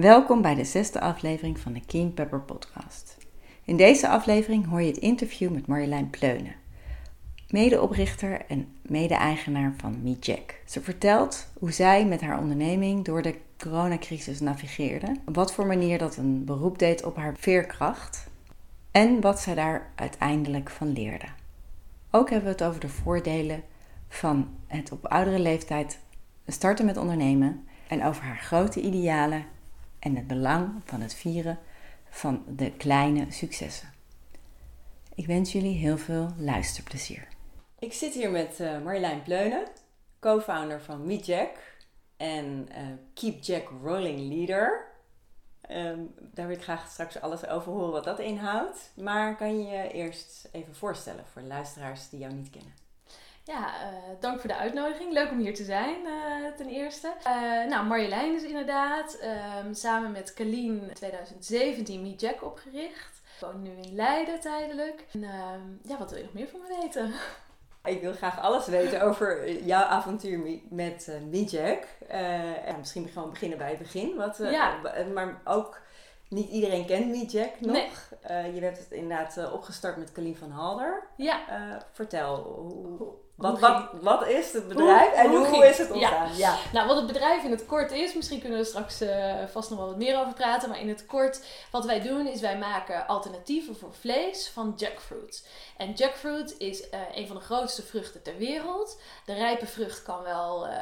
Welkom bij de zesde aflevering van de King Pepper podcast. In deze aflevering hoor je het interview met Marjolein Pleunen, medeoprichter en mede-eigenaar van MeJack. Ze vertelt hoe zij met haar onderneming door de coronacrisis navigeerde, wat voor manier dat een beroep deed op haar veerkracht en wat zij daar uiteindelijk van leerde. Ook hebben we het over de voordelen van het op oudere leeftijd starten met ondernemen en over haar grote idealen en het belang van het vieren van de kleine successen. Ik wens jullie heel veel luisterplezier. Ik zit hier met uh, Marjolein Pleunen, co-founder van MeJack en uh, Keep Jack Rolling Leader. Um, daar wil ik graag straks alles over horen wat dat inhoudt. Maar kan je je eerst even voorstellen voor de luisteraars die jou niet kennen? Ja, uh, dank voor de uitnodiging. Leuk om hier te zijn, uh, ten eerste. Uh, nou, Marjolein is inderdaad um, samen met Kalien in 2017 Me Jack opgericht. Ik woon nu in Leiden tijdelijk. En ehm, ja, wat wil je nog meer van me weten? Ik wil graag alles weten over jouw avontuur met uh, ja, misschien gewoon beginnen bij het begin. Wat, ja. Maar ook niet iedereen kent Me Jack nog. Nee. je hebt het inderdaad opgestart met Kalien van Halder. Ja. vertel, hoe, wat, wat, wat is het bedrijf en hoe, is het ontstaan? Ja. Nou, wat het bedrijf in het kort is, misschien kunnen we straks uh, vast nog wel wat meer over praten. Maar in het kort, wat wij doen is wij maken alternatieven voor vlees van jackfruit. En jackfruit is uh, een van de grootste vruchten ter wereld. De rijpe vrucht kan wel, uh,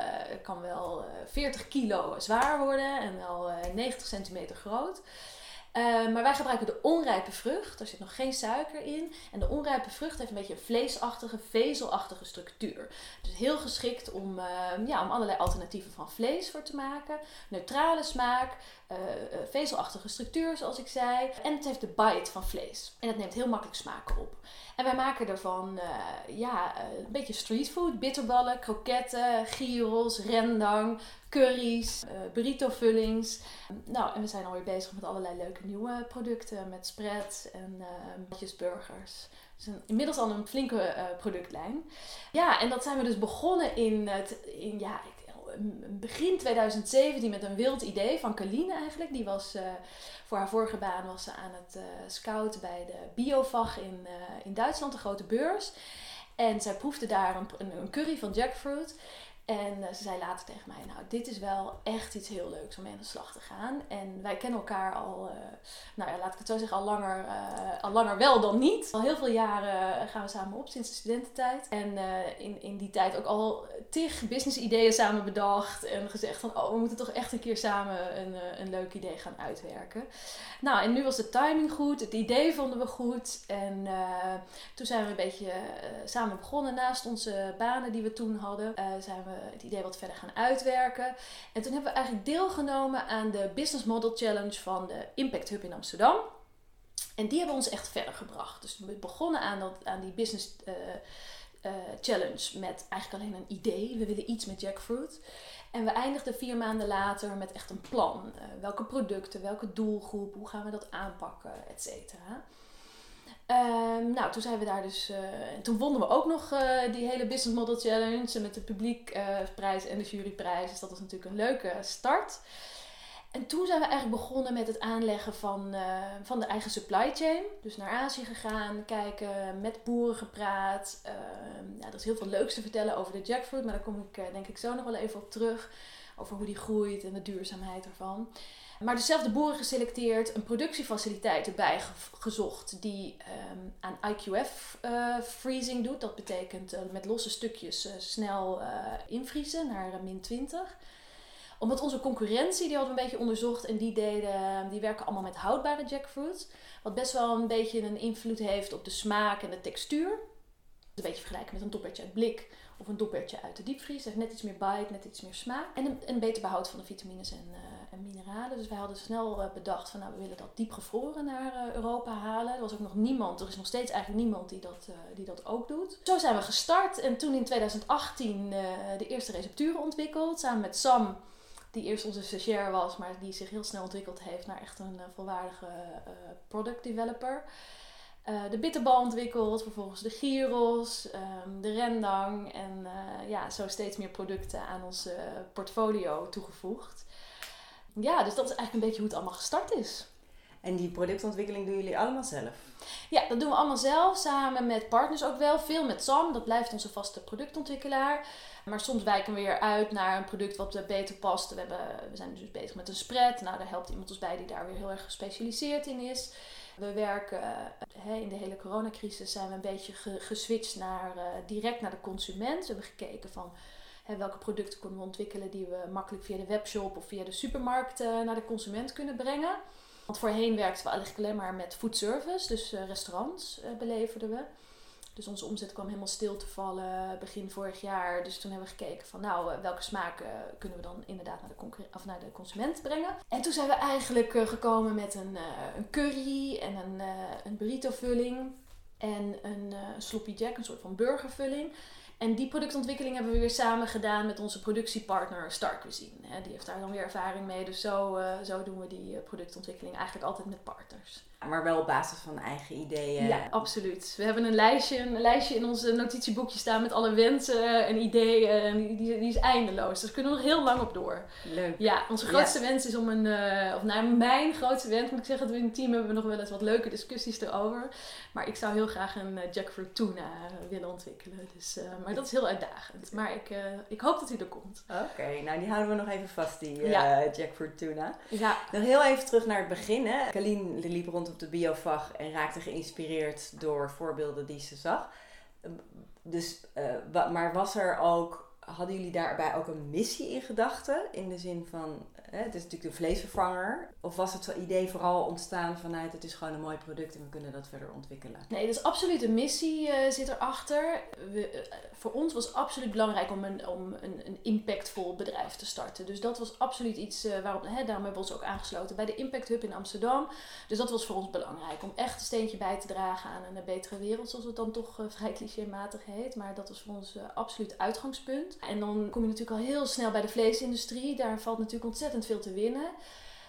kan wel 40 kilo zwaar worden en wel 90 centimeter groot. Uh, maar wij gebruiken de onrijpe vrucht. Er zit nog geen suiker in. En de onrijpe vrucht heeft een beetje een vleesachtige, vezelachtige structuur. Dus heel geschikt om, uh, ja, om allerlei alternatieven van vlees voor te maken. Neutrale smaak, uh, vezelachtige structuur zoals ik zei. En het heeft de bite van vlees. En het neemt heel makkelijk smaken op. En wij maken ervan ja, een beetje streetfood. Bitterballen, kroketten, gyros, rendang, curry's, uh, burrito-vullings. Nou, en we zijn alweer bezig met allerlei leuke nieuwe producten. Met spreads en burgers. Dus een, inmiddels al een flinke productlijn. Ja, en dat zijn we dus begonnen in, het, in ja, begin 2017 met een wild idee van Kaline eigenlijk. Die was voor haar vorige baan was ze aan het scouten bij de Biovag in, in Duitsland, de grote beurs. En zij proefde daar een, een curry van jackfruit. En uh, ze zei later tegen mij, nou, dit is wel echt iets heel leuks om mee aan de slag te gaan. En wij kennen elkaar al, uh, nou ja, laat ik het zo zeggen, al langer, uh, al langer wel dan niet. Al heel veel jaren gaan we samen op, sinds de studententijd. En in, in die tijd ook al tig business ideeën samen bedacht. En gezegd van, oh, we moeten toch echt een keer samen een, een leuk idee gaan uitwerken. Nou, en nu was de timing goed, het idee vonden we goed. En toen zijn we een beetje samen begonnen. Naast onze banen die we toen hadden, zijn we het idee wat verder gaan uitwerken. En toen hebben we eigenlijk deelgenomen aan de Business Model Challenge van de Impact Hub in Amsterdam. En die hebben ons echt verder gebracht. Dus we begonnen aan, dat, aan die Business uh, uh, Challenge met eigenlijk alleen een idee. We willen iets met jackfruit. En we eindigden vier maanden later met echt een plan. Welke producten, welke doelgroep, hoe gaan we dat aanpakken, et cetera. Um, nou, toen zijn we daar dus. Uh, toen wonnen we ook nog uh, die hele Business Model Challenge met de publiekprijs uh, en de juryprijs. Dus dat was natuurlijk een leuke start. En toen zijn we eigenlijk begonnen met het aanleggen van, van de eigen supply chain. Dus naar Azië gegaan, kijken, met boeren gepraat. Ehm, ja, dat is heel veel leuks te vertellen over de jackfruit, maar daar kom ik denk ik zo nog wel even op terug. Over hoe die groeit en de duurzaamheid ervan. Maar dezelfde boeren geselecteerd, een productiefaciliteit erbij gezocht die um, aan IQF uh, freezing doet. Dat betekent uh, met losse stukjes uh, snel invriezen naar min 20 omdat onze concurrentie, die hadden we een beetje onderzocht en die, deden, die werken allemaal met houdbare jackfruit. Wat best wel een beetje een invloed heeft op de smaak en de textuur. Een beetje vergelijken met een toppertje uit blik Of een doppertje uit de diepvries. heeft net iets meer bite, net iets meer smaak. En een, een beter behoud van de vitamines en, en mineralen. Dus wij hadden snel uh, bedacht van nou, we willen dat diepgevroren naar uh, Europa halen. Er was ook nog niemand, er is nog steeds eigenlijk niemand die dat, die dat ook doet. Zo zijn we gestart en toen in 2018 de eerste recepturen ontwikkeld. Samen met Sam die eerst onze stagiair was, maar die zich heel snel ontwikkeld heeft naar echt een volwaardige product developer. De bitterbal ontwikkeld, vervolgens de gyros, um, de rendang en ja, zo steeds meer producten aan ons portfolio toegevoegd. Ja, dus dat is eigenlijk een beetje hoe het allemaal gestart is. En die productontwikkeling doen jullie allemaal zelf? Ja, dat doen we allemaal zelf, samen met partners ook wel. Veel met Sam, dat blijft onze vaste productontwikkelaar. Maar soms wijken we weer uit naar een product wat beter past. We, hebben, we zijn dus bezig met een spread. Nou, daar helpt iemand ons bij die daar weer heel erg gespecialiseerd in is. We werken uh, in de hele coronacrisis zijn we een beetje geswitcht naar uh, direct naar de consument. We hebben gekeken van welke producten kunnen we ontwikkelen die we makkelijk via de webshop of via de supermarkt uh, naar de consument kunnen brengen. Want voorheen werkten we eigenlijk alleen maar met food service, dus restaurants beleverden we. Dus onze omzet kwam helemaal stil te vallen begin vorig jaar. Dus toen hebben we gekeken van nou, eh, welke smaken kunnen we dan inderdaad naar de, of naar de consument brengen. En toen zijn we eigenlijk eh, gekomen met een, eh, een curry en een, een burrito vulling. En een sloppy jack, een soort van burgervulling. En die productontwikkeling hebben we weer samen gedaan met onze productiepartner Star Cuisine. Die heeft daar dan weer ervaring mee. Dus zo, zo doen we die productontwikkeling eigenlijk altijd met partners. Maar wel op basis van eigen ideeën. Ja, absoluut. We hebben een lijstje, een lijstje in onze notitieboekje staan met alle wensen en ideeën. En die, die, is eindeloos. Dus daar kunnen we nog heel lang op door. Leuk. Ja, onze grootste wens is om een... Uh, of nou, mijn grootste wens moet ik zeggen. Dat we in het team hebben we nog wel eens wat leuke discussies erover. Maar ik zou heel graag een uh, jackfruit tuna willen ontwikkelen. Dus, maar dat is heel uitdagend. Maar ik, ik hoop dat hij er komt. Oké, nou die houden we nog even vast, die ja. jackfruit tuna. Ja. Nog heel even terug naar het begin. Hè. Liep rond op de biovag en raakte geïnspireerd door voorbeelden die ze zag. Dus, uh, maar was er ook, hadden jullie daarbij ook een missie in gedachten? In de zin van, het is natuurlijk de vleesvervanger. Of was het idee vooral ontstaan vanuit het is gewoon een mooi product en we kunnen dat verder ontwikkelen? Nee, is absoluut een missie uh, zit erachter. We, uh, voor ons was absoluut belangrijk om een, om een, een impactvol bedrijf te starten. Dus dat was absoluut iets uh, waarop, hè, daarom hebben we ons ook aangesloten bij de Impact Hub in Amsterdam. Dus dat was voor ons belangrijk om echt een steentje bij te dragen aan een betere wereld, zoals het dan toch vrij clichématig heet. Maar dat was voor ons absoluut uitgangspunt. En dan kom je natuurlijk al heel snel bij de vleesindustrie. Daar valt natuurlijk ontzettend veel te winnen.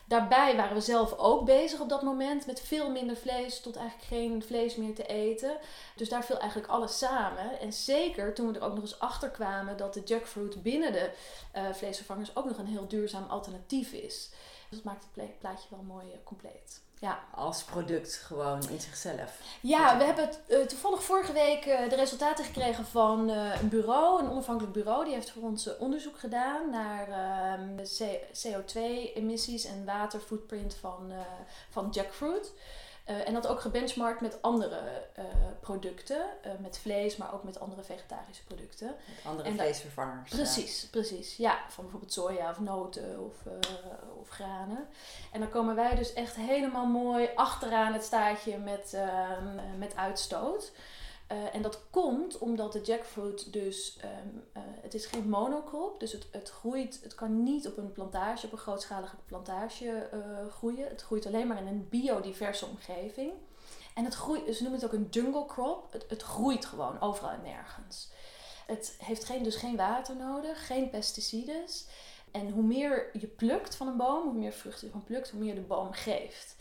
Daarbij waren we zelf ook bezig op dat moment met veel minder vlees tot eigenlijk geen vlees meer te eten. Dus daar viel eigenlijk alles samen. En zeker toen we er ook nog eens achter kwamen dat de jackfruit binnen de uh, vleesvervangers ook nog een heel duurzaam alternatief is. Dus dat maakt het plaatje wel mooi uh, compleet. Ja. Als product gewoon in zichzelf. Ja, we hebben uh, toevallig vorige week uh, de resultaten gekregen van uh, een bureau, een onafhankelijk bureau. Die heeft voor ons onderzoek gedaan naar ehm, de CO2-emissies en waterfootprint van, van jackfruit. Uh, en dat ook gebenchmarkt met andere uh, producten, uh, met vlees, maar ook met andere vegetarische producten. Met andere vleesvervangers. Precies, ja. precies. Ja, van bijvoorbeeld soja of noten of, of granen. En dan komen wij dus echt helemaal mooi achteraan het staartje met, met uitstoot. Uh, en dat komt omdat de jackfruit dus, um, uh, het is geen monocrop, dus het, het groeit, het kan niet op een plantage, op een grootschalige plantage uh, groeien. Het groeit alleen maar in een biodiverse omgeving. En het groeit, ze noemen het ook een jungle crop, het, het groeit gewoon overal en nergens. Het heeft geen, dus geen water nodig, geen pesticides. En hoe meer je plukt van een boom, hoe meer vruchten je van plukt, hoe meer de boom geeft.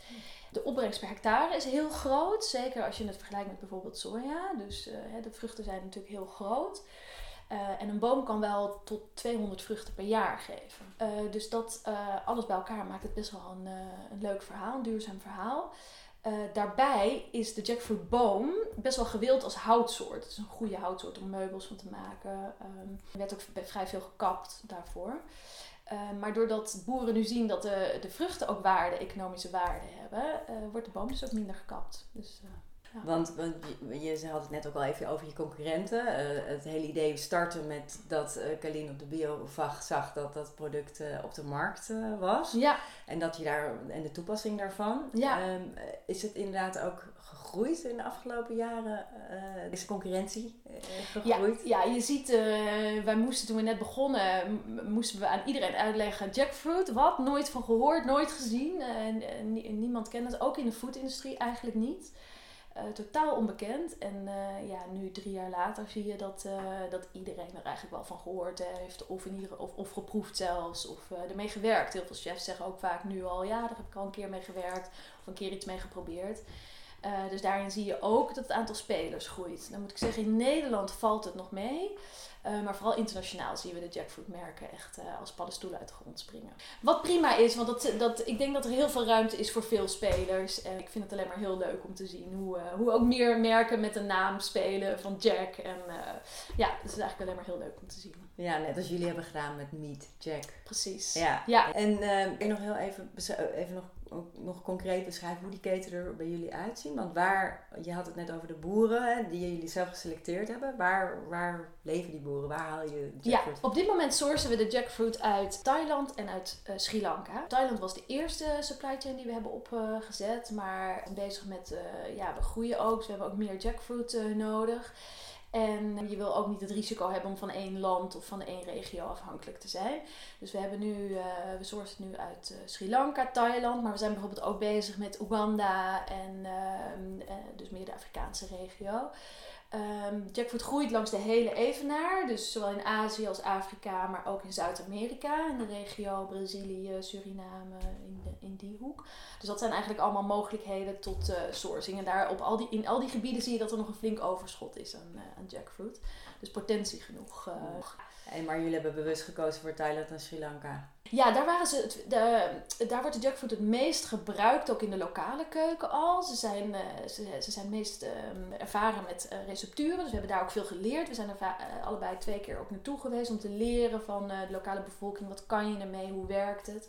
De opbrengst per hectare is heel groot, zeker als je het vergelijkt met bijvoorbeeld soja. Dus uh, de vruchten zijn natuurlijk heel groot. Uh, en een boom kan wel tot 200 vruchten per jaar geven. Uh, dus dat alles bij elkaar maakt het best wel een, een leuk verhaal, een duurzaam verhaal. daarbij is de jackfruitboom best wel gewild als houtsoort. Het is een goede houtsoort om meubels van te maken. Um, er werd ook vrij veel gekapt daarvoor. Uh, maar doordat boeren nu zien dat de, de vruchten ook waarde, economische waarde hebben, uh, wordt de boom dus ook minder gekapt. Dus, uh... Ja. Want, want je, je, had het net ook al even over je concurrenten. Uh, het hele idee startte met dat uh, op de biovag zag dat dat product op de markt was. Ja. En dat je daar en de toepassing daarvan. Ja. Um, is het inderdaad ook in de afgelopen jaren? is de concurrentie gegroeid? Ja, je ziet, wij moesten toen we net begonnen, moesten we aan iedereen uitleggen jackfruit. Wat? Nooit van gehoord, nooit gezien. niemand kent het, ook in de foodindustrie eigenlijk niet. Totaal onbekend. En ja, nu drie jaar later zie je dat, dat iedereen er eigenlijk wel van gehoord heeft. Of, in ieder, of, of geproefd zelfs. Of ermee gewerkt. Heel veel chefs zeggen ook vaak nu al, ja, daar heb ik al een keer mee gewerkt. Of een keer iets mee geprobeerd. Dus daarin zie je ook dat het aantal spelers groeit. Dan moet ik zeggen, in Nederland valt het nog mee. Uh, maar vooral internationaal zien we de jackfruit-merken echt uh, als paddenstoelen uit de grond springen. Wat prima is, want dat, dat, ik denk dat er heel veel ruimte is voor veel spelers. En ik vind het alleen maar heel leuk om te zien hoe, hoe ook meer merken met de naam spelen van Jack. En ja, het is eigenlijk alleen maar heel leuk om te zien. Ja, net als jullie hebben gedaan met Meat Jack. Precies. Ja. ja. En ik nog heel even, even nog nog concreet beschrijven hoe die keten er bij jullie uitzien? Want waar, je had het net over de boeren hè, die jullie zelf geselecteerd hebben. Waar, waar leven die boeren? Waar haal je jackfruit? Ja, op dit moment sourcen we de jackfruit uit Thailand en uit uh, Sri Lanka. Thailand was de eerste supply chain die we hebben opgezet. maar bezig met, uh, ja, we groeien ook. Dus we hebben ook meer jackfruit uh, nodig. En je wil ook niet het risico hebben om van één land of van één regio afhankelijk te zijn. Dus we hebben nu, uh, we sourcen nu uit uh, Sri Lanka, Thailand, maar we zijn bijvoorbeeld ook bezig met Oeganda en uh, dus meer de Afrikaanse regio. Um, jackfruit groeit langs de hele evenaar, dus zowel in Azië als Afrika, maar ook in Zuid-Amerika, in de regio Brazilië, Suriname, in, de, in die hoek. Dus dat zijn eigenlijk allemaal mogelijkheden tot uh, sourcing. En daar op al die, in al die gebieden zie je dat er nog een flink overschot is aan, uh, aan jackfruit. Dus potentie genoeg. Uh, Hey, maar jullie hebben bewust gekozen voor Thailand en Sri Lanka. Ja, daar, waren ze de, daar wordt de jackfruit het meest gebruikt, ook in de lokale keuken al. Ze zijn, uh, ze, ze zijn meest uh, ervaren met uh, recepturen, dus we hebben daar ook veel geleerd. We zijn er allebei twee keer ook naartoe geweest om te leren van de lokale bevolking. Wat kan je ermee? Hoe werkt het?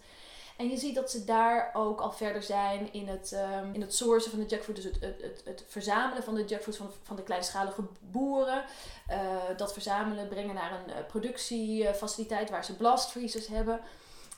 En je ziet dat ze daar ook al verder zijn in het, um, in het sourcen van de jackfruit. Dus het, het, het, het verzamelen van de jackfruit van, van de kleinschalige boeren. Dat verzamelen, brengen naar een productiefaciliteit waar ze blastfreezers hebben.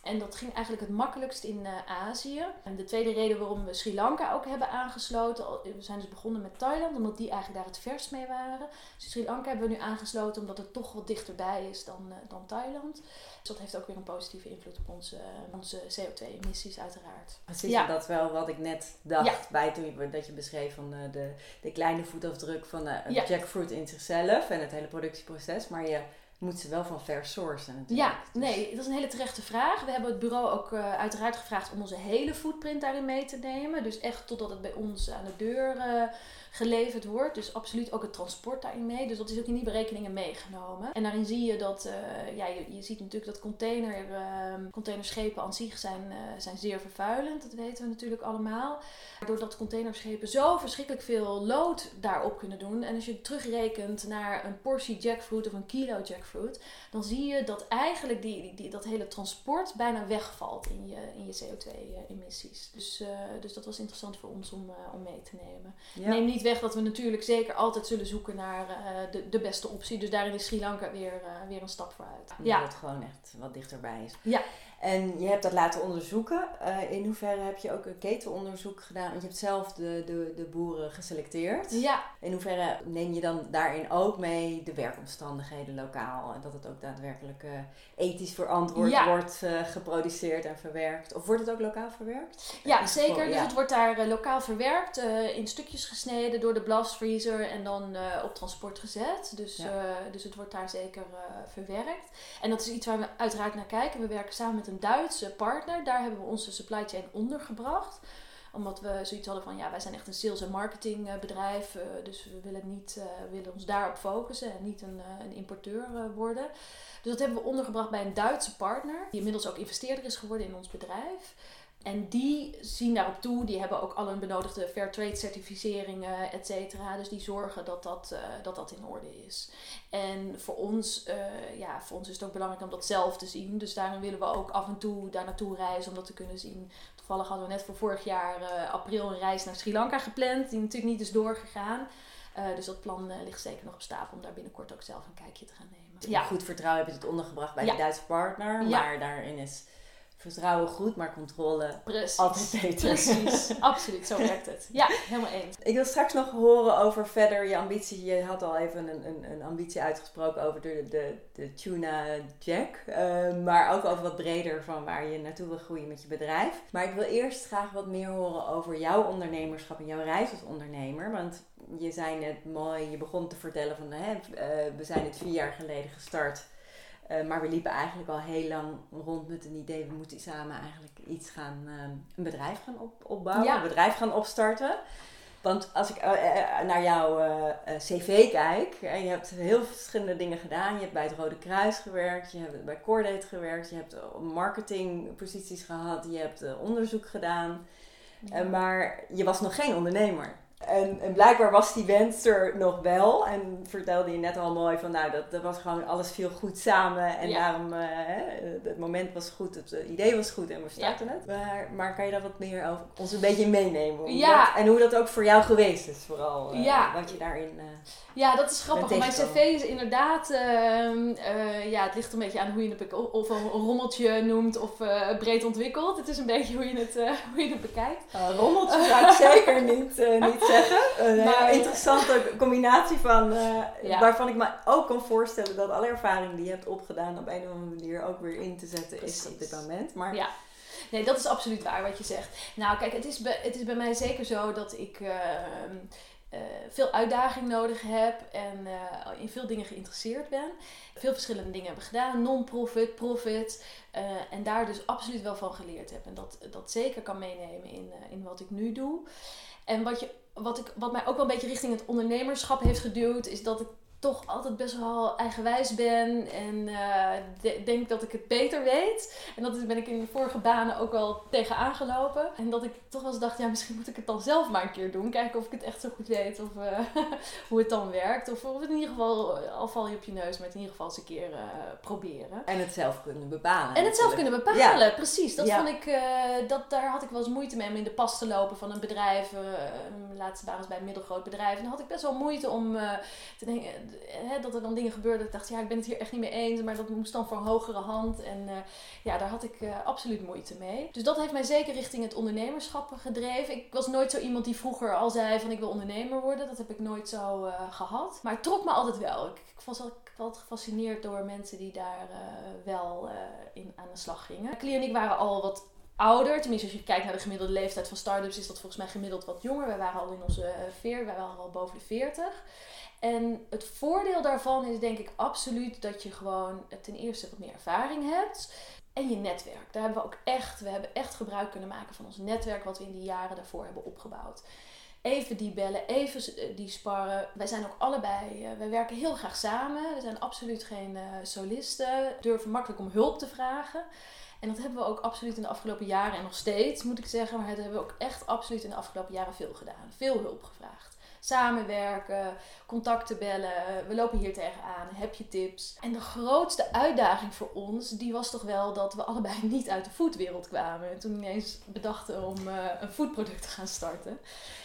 En dat ging eigenlijk het makkelijkst in uh, Azië. En de tweede reden waarom we Sri Lanka ook hebben aangesloten. We zijn dus begonnen met Thailand, omdat die eigenlijk daar het verst mee waren. Dus Sri Lanka hebben we nu aangesloten omdat het toch wat dichterbij is dan, uh, dan Thailand. Dus dat heeft ook weer een positieve invloed op onze, uh, onze CO2-emissies uiteraard. Precies, ja. dat wel wat ik net dacht ja. bij toen je, dat je beschreef van de, de kleine voetafdruk van de ja. jackfruit in zichzelf en het hele productieproces. Maar je moet ze wel van fair sourcen natuurlijk. Ja, dus- nee, dat is een hele terechte vraag. We hebben het bureau ook uh, uiteraard gevraagd om onze hele footprint daarin mee te nemen. Dus echt totdat het bij ons aan de deur uh, geleverd wordt. Dus absoluut ook het transport daarin mee. Dus dat is ook in die berekeningen meegenomen. En daarin zie je dat, uh, ja, je, je, ziet natuurlijk dat container, containerschepen aan zich zijn, zijn zeer vervuilend. Dat weten we natuurlijk allemaal. Doordat containerschepen zo verschrikkelijk veel lood daarop kunnen doen. En als je terugrekent naar een portie jackfruit of een kilo jackfruit dan zie je dat eigenlijk die, die, dat hele transport bijna wegvalt in je, in je CO2-emissies. Dus, uh, dus dat was interessant voor ons om, uh, om mee te nemen. Ja. Neem niet weg dat we natuurlijk zeker altijd zullen zoeken naar uh, de, de beste optie. Dus daarin is Sri Lanka weer, weer een stap vooruit. Ja, dat het gewoon echt wat dichterbij is. Ja. En je hebt dat laten onderzoeken. Uh, in hoeverre heb je ook een ketenonderzoek gedaan? Want je hebt zelf de, de, de boeren geselecteerd. Ja. In hoeverre neem je dan daarin ook mee de werkomstandigheden lokaal? En dat het ook daadwerkelijk uh, ethisch verantwoord ja. wordt uh, geproduceerd en verwerkt? Of wordt het ook lokaal verwerkt? Ja, zeker. Dus het wordt daar lokaal verwerkt, in stukjes gesneden door de blastfreezer en dan op transport gezet. Dus, ja. dus het wordt daar zeker verwerkt. En dat is iets waar we uiteraard naar kijken. We werken samen met een Duitse partner. Daar hebben we onze supply chain ondergebracht omdat we zoiets hadden van ja, wij zijn echt een sales- en marketingbedrijf. Uh, dus we willen, niet, uh, willen ons daarop focussen en niet een, een importeur worden. Dus dat hebben we ondergebracht bij een Duitse partner. Die inmiddels ook investeerder is geworden in ons bedrijf. En die zien daarop toe, die hebben ook al een benodigde fair trade certificeringen, et cetera. Dus die zorgen dat dat, uh, dat dat in orde is. En voor ons, uh, ja, voor ons is het ook belangrijk om dat zelf te zien. Dus daarom willen we ook af en toe daar naartoe reizen om dat te kunnen zien. toevallig hadden we net voor vorig jaar eh, april een reis naar Sri Lanka gepland. Die natuurlijk niet is doorgegaan. Dus dat plan ligt zeker nog op stapel om daar binnenkort ook zelf een kijkje te gaan nemen. Ja. Goed vertrouwen heb je het ondergebracht bij de Duitse partner. Maar daarin is vertrouwen goed, maar controle Precies. altijd beter. Precies, absoluut, zo werkt het. Ja, helemaal eens. Ik wil straks nog horen over verder je ambitie. Je had al even een, een, een ambitie uitgesproken over de, de, de tuna jack. Uh, maar ook over wat breder van waar je naartoe wil groeien met je bedrijf. Maar ik wil eerst graag wat meer horen over jouw ondernemerschap en jouw reis als ondernemer. Want je zei net mooi, je begon te vertellen van hè, uh, we zijn het vier jaar geleden gestart. Uh, maar we liepen eigenlijk al heel lang rond met een idee, we moeten samen eigenlijk iets gaan, uh, een bedrijf gaan op, opbouwen, een bedrijf gaan opstarten. Want als ik uh, naar jouw cv kijk, je hebt heel verschillende dingen gedaan. Je hebt bij het Rode Kruis gewerkt, je hebt bij Cordate gewerkt, je hebt marketingposities gehad, je hebt onderzoek gedaan. maar je was nog geen ondernemer. En, en, blijkbaar was die wens er nog wel. En vertelde je net al mooi van, nou, dat, dat was gewoon, alles viel goed samen. En daarom, uh, het moment was goed, het eh, idee was goed en we starten het. Maar, maar kan je daar wat meer over ons een beetje meenemen? Ja. en hoe dat ook voor jou geweest is, vooral. Uh, ja. Wat je daarin... ja, dat is grappig. Mijn cv is inderdaad, ehm, ja, het ligt een beetje aan hoe je het, of een rommeltje noemt of breed ontwikkeld. Het is een beetje hoe je het, hoe je het bekijkt. rommeltje zou ik zeker niet, niet zeggen. Een maar, interessante combinatie van, uh, waarvan ik me ook kan voorstellen dat alle ervaring die je hebt opgedaan op een of andere manier ook weer in te zetten is op dit moment. Maar, ja. Nee, dat is absoluut waar wat je zegt. Nou, kijk, het is bij, het is bij mij zeker zo dat ik uh, uh, veel uitdaging nodig heb en in veel dingen geïnteresseerd ben. Veel verschillende dingen heb gedaan, non-profit, profit. en daar dus absoluut wel van geleerd heb. En dat, dat zeker kan meenemen in, in wat ik nu doe. En wat, je, wat, ik, wat mij ook wel een beetje richting het ondernemerschap heeft geduwd, is dat ik toch altijd best wel eigenwijs ben en uh, denk dat ik het beter weet. En dat ben ik in de vorige banen ook wel tegen aangelopen. En dat ik toch wel eens dacht, ja, misschien moet ik het dan zelf maar een keer doen. Kijken of ik het echt zo goed weet of uh, hoe het dan werkt. Of, of in ieder geval, al val je op je neus, maar in ieder geval eens een keer uh, proberen. En het zelf kunnen bepalen. En het zelf kunnen bepalen, precies. Dat vond ik, dat, daar had ik wel eens moeite mee om in de pas te lopen van een bedrijf. mijn laatste baan was bij een middelgroot bedrijf. En dan had ik best wel moeite om te denken hè, dat er dan dingen gebeurden. Ik dacht, ja, ik ben het hier echt niet mee eens. Maar dat moest dan voor hogere hand. En uh, ja, daar had ik uh, absoluut moeite mee. Dus dat heeft mij zeker richting het ondernemerschap gedreven. Ik was nooit zo iemand die vroeger al zei van ik wil ondernemer worden. Dat heb ik nooit zo uh, gehad. Maar het trok me altijd wel. Ik, ik was altijd gefascineerd door mensen die daar wel in aan de slag gingen. Klie en ik waren al wat ouder. Tenminste, als je kijkt naar de gemiddelde leeftijd van start-ups, is dat volgens mij gemiddeld wat jonger. Wij waren al in onze veer, wij waren al boven de 40. En het voordeel daarvan is denk ik absoluut dat je gewoon ten eerste wat meer ervaring hebt. En je netwerk. Daar hebben we ook echt, we hebben echt gebruik kunnen maken van ons netwerk wat we in die jaren daarvoor hebben opgebouwd. Even die bellen, even eh, die sparren. Wij zijn ook allebei, uh, wij werken heel graag samen. We zijn absoluut geen uh, solisten. Durven makkelijk om hulp te vragen. En dat hebben we ook absoluut in de afgelopen jaren en nog steeds, moet ik zeggen. Maar dat hebben we ook echt absoluut in de afgelopen jaren veel gedaan. Veel hulp gevraagd samenwerken, contacten bellen. We lopen hier tegenaan. Heb je tips? En de grootste uitdaging voor ons, die was toch wel dat we allebei niet uit de foodwereld kwamen. Toen ineens bedachten om uh, een foodproduct te gaan starten.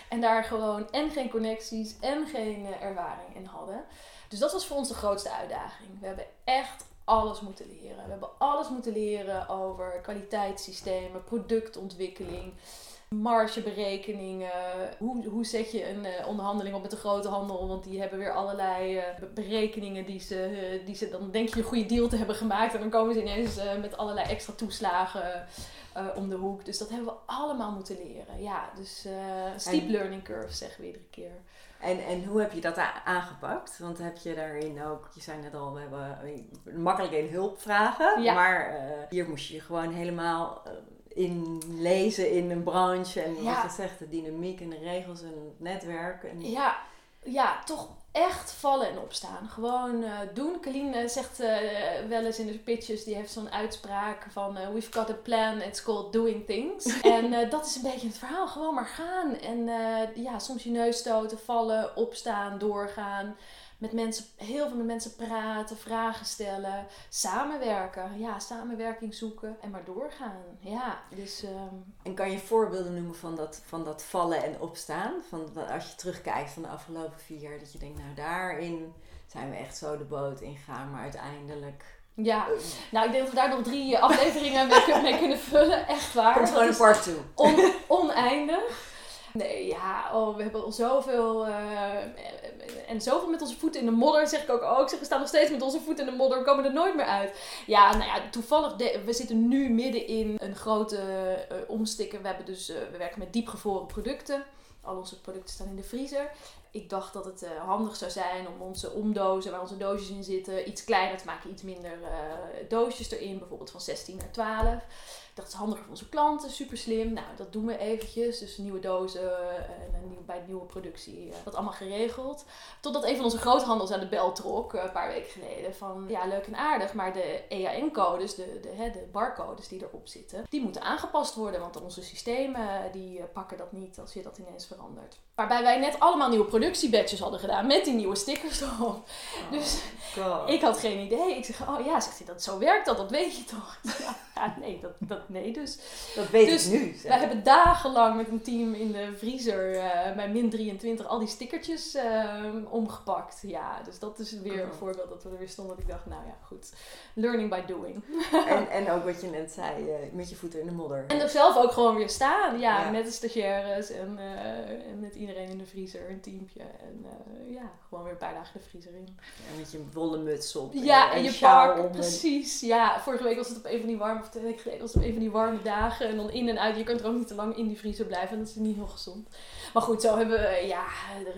En daar gewoon en geen connecties en geen uh, ervaring in hadden. Dus dat was voor ons de grootste uitdaging. We hebben echt alles moeten leren. We hebben alles moeten leren over kwaliteitssystemen, productontwikkeling margeberekeningen. Hoe, hoe zet je een uh, onderhandeling op met de grote handel? Want die hebben weer allerlei uh, berekeningen die ze, uh, die ze... Dan denk je een goede deal te hebben gemaakt. En dan komen ze ineens met allerlei extra toeslagen om de hoek. Dus dat hebben we allemaal moeten leren. Ja, dus steep learning curve zeggen we iedere keer. En, en hoe heb je dat aangepakt? Want heb je daarin ook, je zei net al, we hebben makkelijk in hulp vragen. Ja. Maar hier moest je gewoon helemaal in lezen in een branche en wat je zegt, de dynamiek en de regels en het netwerk. En... Ja, ja, toch echt vallen en opstaan. Gewoon uh, doen. Kaline zegt uh, wel eens in de pitches, die heeft zo'n uitspraak van uh, we've got a plan, it's called doing things. en dat is een beetje het verhaal. Gewoon maar gaan. En ja, soms je neus stoten, vallen, opstaan, doorgaan. Met mensen, heel veel met mensen praten, vragen stellen, samenwerken. Ja, samenwerking zoeken en maar doorgaan. Ja, dus... ehm, En kan je voorbeelden noemen van dat, van dat vallen en opstaan? Van, als je terugkijkt van de afgelopen vier jaar, dat je denkt, nou daarin zijn we echt zo de boot ingegaan, maar uiteindelijk... ja, eh, nou ik denk dat we daar nog drie afleveringen mee, mee kunnen vullen. Echt waar. komt gewoon een part toe. on- oneindig. Nee, ja, oh, we hebben al zoveel. eh, en zoveel met onze voeten in de modder, zeg ik ook. Oh, we staan nog steeds met onze voeten in de modder, we komen er nooit meer uit. Ja, nou ja, toevallig, we zitten nu midden in een grote eh, omstikken. We, hebben dus, eh, we werken met diepgevroren producten. Al onze producten staan in de vriezer. Ik dacht dat het handig zou zijn om onze omdozen, waar onze doosjes in zitten, iets kleiner te maken. Iets minder doosjes erin, bijvoorbeeld van 16 naar 12. Het is handiger voor onze klanten, super slim. Nou, dat doen we eventjes. Dus nieuwe dozen en een nieuw, bij de nieuwe productie. eh, dat allemaal geregeld. Totdat een van onze groothandels aan de bel trok, eh, een paar weken geleden. Van, ja, leuk en aardig, maar de EAN-codes, de, de, hè, de barcodes die erop zitten, die moeten aangepast worden. Want onze systemen, eh, die pakken dat niet als je dat ineens verandert. Waarbij wij net allemaal nieuwe productiebadges hadden gedaan met die nieuwe stickers erop. Dus God. ik had geen idee. Ik zeg, oh ja, zegt hij, dat zo werkt dat, dat weet je toch? Ja, nee, dat, dat nee dus. dat weet dus ik nu. zeg. Wij hebben dagenlang met een team in de vriezer eh, bij min 23 al die stickertjes eh, omgepakt. Ja, dus dat is weer een Oh. voorbeeld dat we er weer stonden. Dat ik dacht, nou ja, goed. Learning by doing. En, en ook wat je net zei, eh, met je voeten in de modder. En er zelf ook gewoon weer staan. Ja, Ja. met de stagiaires en, eh, en met iedereen in de vriezer, een teampje. En ja, gewoon weer een paar dagen de vriezer in. En met je wollen muts op. Ja, en je park, en- precies. Ja, vorige week was het op een van die warme, of twee weken geleden was het op een van die warme dagen. En dan in en uit. Je kunt er ook niet te lang in die vriezer blijven. En dat is niet heel gezond. Maar goed, zo hebben we, ja,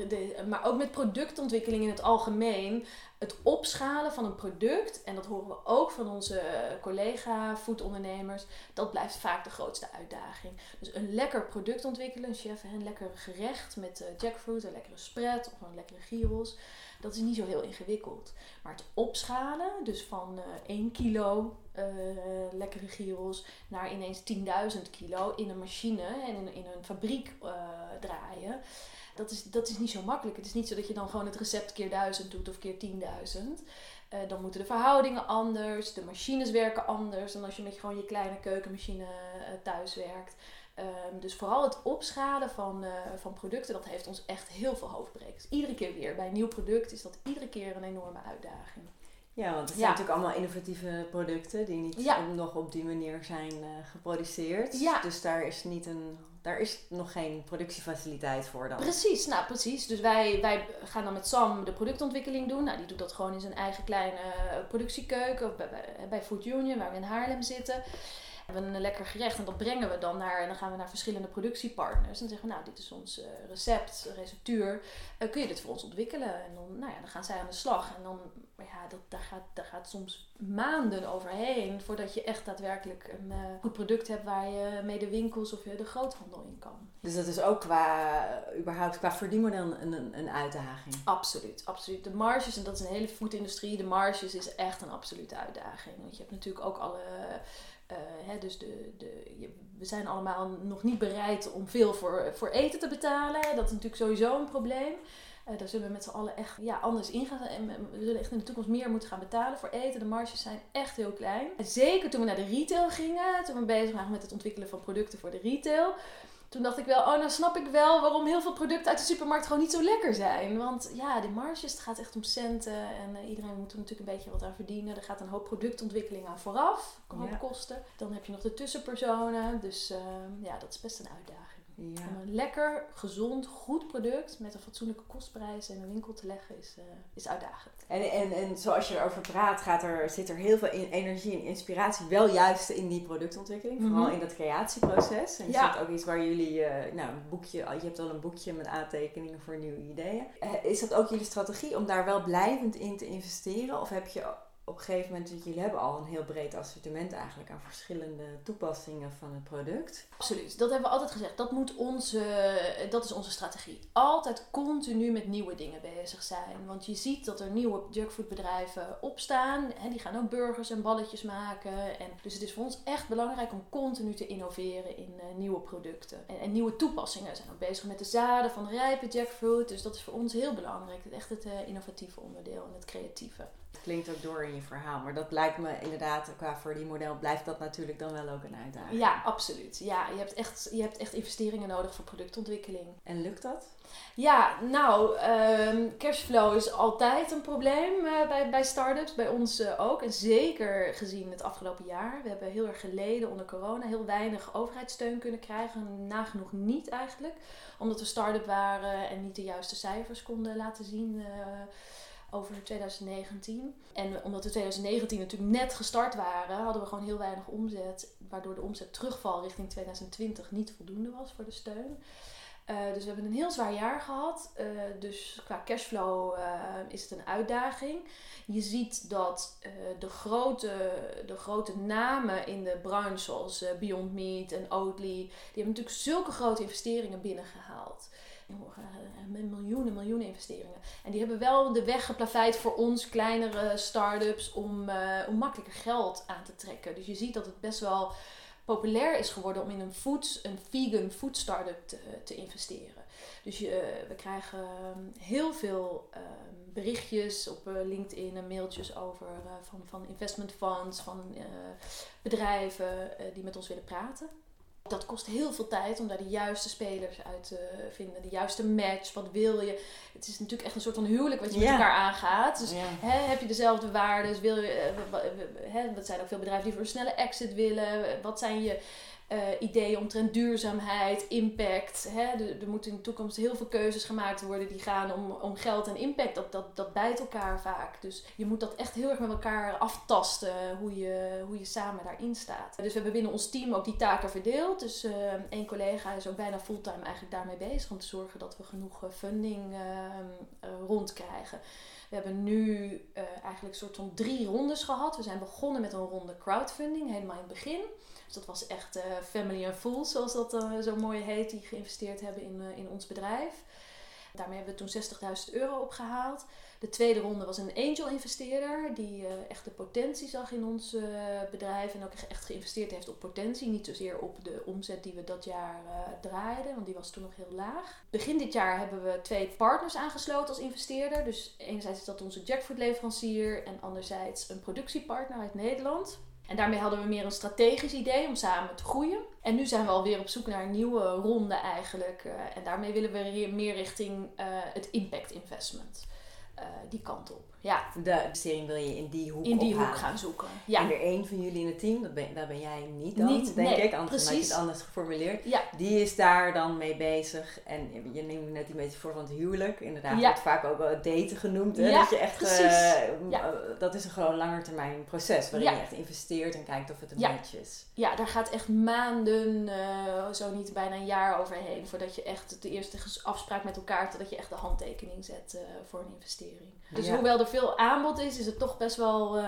de, maar ook met productontwikkeling in het algemeen. Het opschalen van een product, en dat horen we ook van onze collega foodondernemers, dat blijft vaak de grootste uitdaging. Dus een lekker product ontwikkelen, een chef, een lekker gerecht met eh, jackfruit, een lekkere spread of een lekkere gyros. Dat is niet zo heel ingewikkeld. Maar het opschalen, dus van eh 1 kilo eh, lekkere gyros naar ineens 10.000 kilo in een machine en in, in een fabriek eh, draaien. Dat is, dat is niet zo makkelijk. Het is niet zo dat je dan gewoon het recept keer 1000 doet of keer 10.000. Eh, dan moeten de verhoudingen anders, de machines werken anders dan als je met gewoon je kleine keukenmachine eh, thuis werkt. Ehm, dus vooral het opschalen van, eh, van producten, dat heeft ons echt heel veel hoofdbrekers. Iedere keer weer. Bij een nieuw product is dat iedere keer een enorme uitdaging. Ja, want het Ja. zijn natuurlijk allemaal innovatieve producten die niet Ja. nog op die manier zijn eh, geproduceerd. Ja. Dus daar is, niet een, daar is nog geen productiefaciliteit voor dan. Precies, nou precies. Dus wij, wij gaan dan met Sam de productontwikkeling doen. Nou, die doet dat gewoon in zijn eigen kleine eh, productiekeuken. Of bij, bij, bij Food Union, waar we in Haarlem zitten. We hebben een lekker gerecht en dat brengen we dan naar. En dan gaan we naar verschillende productiepartners. En zeggen we, nou, dit is ons eh, recept, receptuur. Eh, kun je dit voor ons ontwikkelen? En dan, nou ja, dan gaan zij aan de slag. En dan, ja, dat, daar, gaat, daar gaat soms maanden overheen voordat je echt daadwerkelijk een eh, goed product hebt waar je mee de winkels of je de groothandel in kan. Dus dat is ook qua, überhaupt qua verdienmodel een, een, een uitdaging. Absoluut, absoluut. De marges, en dat is een hele foodindustrie, de marges is echt een absolute uitdaging. Want je hebt natuurlijk ook alle. Eh, hè, dus de, de, we zijn allemaal nog niet bereid om veel voor, voor eten te betalen. Dat is natuurlijk sowieso een probleem. Eh, daar zullen we met z'n allen echt ja, anders in gaan. En we zullen echt in de toekomst meer moeten gaan betalen voor eten. De marges zijn echt heel klein. Zeker toen we naar de retail gingen, toen we bezig waren met het ontwikkelen van producten voor de retail. Toen dacht ik wel, oh, nou snap ik wel waarom heel veel producten uit de supermarkt gewoon niet zo lekker zijn. Want ja, de marges, het gaat echt om centen en eh, iedereen moet er natuurlijk een beetje wat aan verdienen. Er gaat een hoop productontwikkeling aan vooraf, een hoop Ja. kosten. Dan heb je nog de tussenpersonen, dus eh, ja, dat is best een uitdaging. Ja. Om een lekker, gezond, goed product met een fatsoenlijke kostprijs in een winkel te leggen is, eh, is uitdagend. En, en, en zoals je erover praat, gaat er, zit er heel veel in- energie en inspiratie wel juist in die productontwikkeling. Vooral Mhm. in dat creatieproces. En is Ja. ook iets waar jullie, eh, nou een boekje, je hebt al een boekje met aantekeningen voor nieuwe ideeën. Eh, is dat ook jullie strategie om daar wel blijvend in te investeren? Of heb je op gegeven moment, jullie hebben al een heel breed assortiment eigenlijk aan verschillende toepassingen van het product. Absoluut, dat hebben we altijd gezegd. Dat, moet onze, dat is onze strategie. Altijd continu met nieuwe dingen bezig zijn. Want je ziet dat er nieuwe junkfoodbedrijven opstaan. En die gaan ook burgers en balletjes maken. En dus het is voor ons echt belangrijk om continu te innoveren in uh, nieuwe producten. En, nieuwe toepassingen. We zijn ook bezig met de zaden van rijpe jackfruit. Dus dat is voor ons heel belangrijk. Echt het uh, innovatieve onderdeel en het creatieve klinkt ook door in je verhaal. Maar dat lijkt me inderdaad, qua voor die model blijft dat natuurlijk dan wel ook een uitdaging. Ja, absoluut. Ja, je hebt echt, je hebt echt investeringen nodig voor productontwikkeling. En lukt dat? Ja, nou, um, cashflow is altijd een probleem uh, bij, bij start-ups. Bij ons uh, ook. En zeker gezien het afgelopen jaar. We hebben heel erg geleden onder corona. Heel weinig overheidssteun kunnen krijgen. Nagenoeg niet eigenlijk. Omdat we start-up waren en niet de juiste cijfers konden laten zien. Uh, over 2019. En omdat we 2019 natuurlijk net gestart waren, hadden we gewoon heel weinig omzet. Waardoor de omzet terugval richting 2020 niet voldoende was voor de steun. Uh, dus we hebben een heel zwaar jaar gehad. Uh, dus qua cashflow uh, is het een uitdaging. Je ziet dat de, grote, de grote namen in de branche, zoals Beyond Meat en Oatly, die hebben natuurlijk zulke grote investeringen binnengehaald. Met miljoenen, miljoenen investeringen. En die hebben wel de weg geplaveid voor ons, kleinere start-ups, om, uh, om makkelijker geld aan te trekken. Dus je ziet dat het best wel populair is geworden om in een, een vegan food start-up te, te investeren. Dus je, uh, we krijgen ehm, heel veel uh, berichtjes op LinkedIn en mailtjes over van, van investment funds, van bedrijven die met ons willen praten. Dat kost heel veel tijd om daar de juiste spelers uit te vinden. De juiste match. Wat wil je? Het is natuurlijk echt een soort van huwelijk wat je met elkaar aangaat. Dus hè, heb je dezelfde waarden? Wil je, uh, hè, dat zijn ook veel bedrijven die voor een snelle exit willen. Wat zijn je uh, ideeën omtrent duurzaamheid, impact. Hè? Er, moeten in de toekomst heel veel keuzes gemaakt worden die gaan om, om geld en impact. Dat, dat, dat bijt elkaar vaak. Dus je moet dat echt heel erg met elkaar aftasten hoe je, hoe je samen daarin staat. Dus we hebben binnen ons team ook die taken verdeeld. Dus uh, één collega is ook bijna fulltime eigenlijk daarmee bezig om te zorgen dat we genoeg eh, funding uh, rondkrijgen. We hebben nu eigenlijk een soort van drie rondes gehad. We zijn begonnen met een ronde crowdfunding, helemaal in het begin. Dus dat was echt uh, family and fools, zoals dat uh, zo mooi heet, die geïnvesteerd hebben in, uh, in ons bedrijf. Daarmee hebben we toen 60.000 euro opgehaald. De tweede ronde was een angel investeerder die echt de potentie zag in ons bedrijf en ook echt geïnvesteerd heeft op potentie. Niet zozeer op de omzet die we dat jaar draaiden, want die was toen nog heel laag. Begin dit jaar hebben we twee partners aangesloten als investeerder. Dus enerzijds is dat onze jackfruit leverancier en anderzijds een productiepartner uit Nederland. En daarmee hadden we meer een strategisch idee om samen te groeien. En nu zijn we alweer op zoek naar een nieuwe ronde eigenlijk. Uh, en daarmee willen we meer richting uh, het impact investment. Uh, die kant op. Ja. De investering wil je in die hoek In die hoek gaan zoeken. Ja. En er één van jullie in het team, dat ben, daar ben jij niet dan, niet, denk nee, ik. Anders had je het anders geformuleerd. Ja. Die is daar dan mee bezig. En je neemt net een beetje voor van het huwelijk. Inderdaad, wordt vaak ook wel daten genoemd. Hè? Dat je echt, precies. Uh, ja. dat is een gewoon langetermijn proces. Waarin je echt investeert en kijkt of het een match is. Ja, daar gaat echt maanden, uh, zo niet bijna een jaar overheen. Voordat je echt de eerste afspraak met elkaar, totdat je echt de handtekening zet uh, voor een investering. Dus hoewel er veel aanbod is, is het toch best wel uh,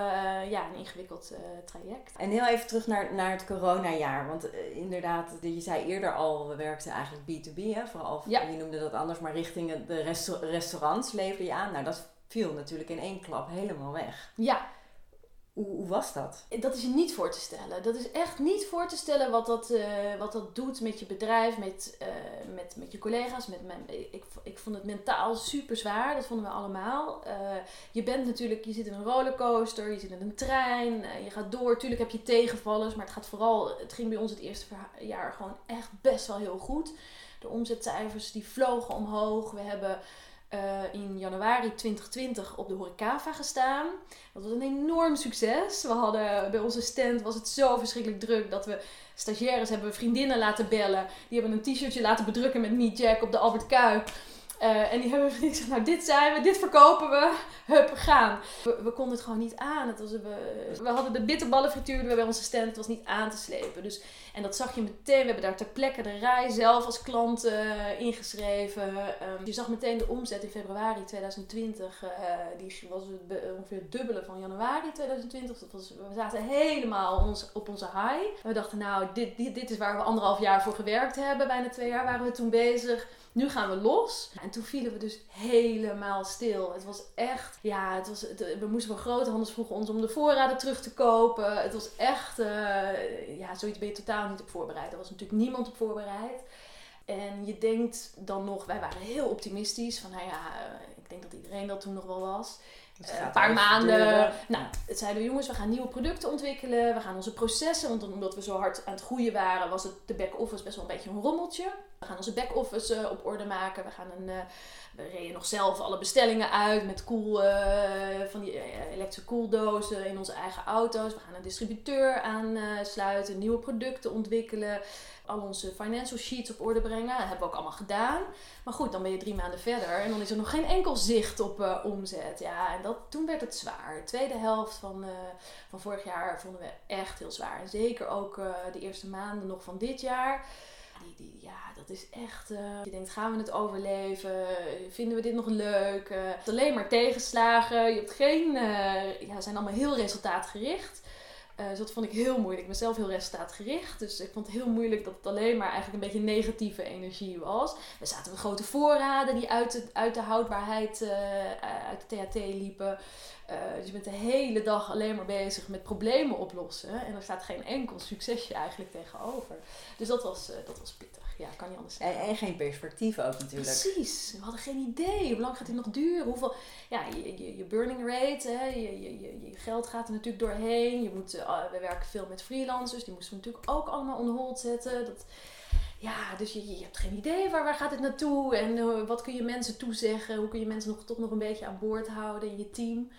ja, een ingewikkeld uh, traject. En heel even terug naar, naar het coronajaar. Want uh, inderdaad, je zei eerder al, we werkten eigenlijk B2B. Hè? Vooral, ja. je noemde dat anders, maar richting de resta restaurants lever je aan. Nou, dat viel natuurlijk in één klap helemaal weg. Ja, hoe, was dat? Dat is je niet voor te stellen. Dat is echt niet voor te stellen wat dat, uh, wat dat doet met je bedrijf, met, uh, met, met je collega's. Met mijn, ik, ik vond het mentaal super zwaar, dat vonden we allemaal. Uh, je bent natuurlijk, je zit in een rollercoaster, je zit in een trein, je gaat door. Tuurlijk heb je tegenvallers, maar het gaat vooral, het ging bij ons het eerste jaar gewoon echt best wel heel goed. De omzetcijfers die vlogen omhoog. We hebben uh, in januari 2020 op de Horecava gestaan. Dat was een enorm succes. We hadden bij onze stand was het zo verschrikkelijk druk dat we stagiaires hebben vriendinnen laten bellen. Die hebben een t-shirtje laten bedrukken met Meet Jack op de Albert Kuip. Uh, en die hebben gezegd, nou dit zijn we, dit verkopen we, hup, gaan. We, konden het gewoon niet aan. Het was, we, we hadden de bitterballenfrituur bij onze stand, het was niet aan te slepen. Dus, en dat zag je meteen, we hebben daar ter plekke de rij zelf als klant uh, ingeschreven. Um, je zag meteen de omzet in februari 2020, uh, die was ongeveer het dubbele van januari 2020. Dat was, we zaten helemaal op onze high. We dachten, nou dit, dit, dit is waar we anderhalf jaar voor gewerkt hebben, bijna twee jaar waren we toen bezig nu gaan we los. En toen vielen we dus helemaal stil. Het was echt, ja, het was, we moesten wel grote handels vroegen ons om de voorraden terug te kopen. Het was echt, uh, ja, zoiets ben je totaal niet op voorbereid. Er was natuurlijk niemand op voorbereid. En je denkt dan nog, wij waren heel optimistisch. Van nou ja, eh, ik denk dat iedereen dat toen nog wel was. Uh, een paar maanden. Nou, het zeiden we jongens, we gaan nieuwe producten ontwikkelen. We gaan onze processen, want omdat we zo hard aan het groeien waren, was het de back-office best wel een beetje een rommeltje. We gaan onze back-office uh, op orde maken. We gaan een, uh, we reden nog zelf alle bestellingen uit met cool, van die elektrische koeldozen in onze eigen auto's. We gaan een distributeur aansluiten, nieuwe producten ontwikkelen al onze financial sheets op orde brengen. Dat hebben we ook allemaal gedaan. Maar goed, dan ben je drie maanden verder en dan is er nog geen enkel zicht op uh, omzet. Ja, en dat, toen werd het zwaar. De tweede helft van, uh, van vorig jaar vonden we echt heel zwaar. En zeker ook uh, de eerste maanden nog van dit jaar. Die, ja, dat is echt. je denkt, gaan we het overleven? Vinden we dit nog leuk? het alleen maar tegenslagen. Je hebt geen. ja, zijn allemaal heel resultaatgericht. Uh, dus dat vond ik heel moeilijk. Ik ben zelf heel resultaatgericht. Dus ik vond het heel moeilijk dat het alleen maar eigenlijk een beetje negatieve energie was. We zaten met grote voorraden die uit de, uit de houdbaarheid, uh, uit de THT liepen. Uh, dus je bent de hele dag alleen maar bezig met problemen oplossen. En er staat geen enkel succesje eigenlijk tegenover. Dus dat was, dat was pittig ja, kan niet anders. En, en, geen perspectief ook natuurlijk. Precies. We hadden geen idee. Hoe lang gaat dit nog duren? Hoeveel, ja, je, je, je burning rate, hè? Je, je, je, je, geld gaat er natuurlijk doorheen. Je moet, uh, we werken veel met freelancers. Die moesten we natuurlijk ook allemaal on hold zetten. Dat, ja, dus je, je hebt geen idee waar, waar gaat het naartoe. En uh, wat kun je mensen toezeggen? Hoe kun je mensen nog, toch nog een beetje aan boord houden in je team?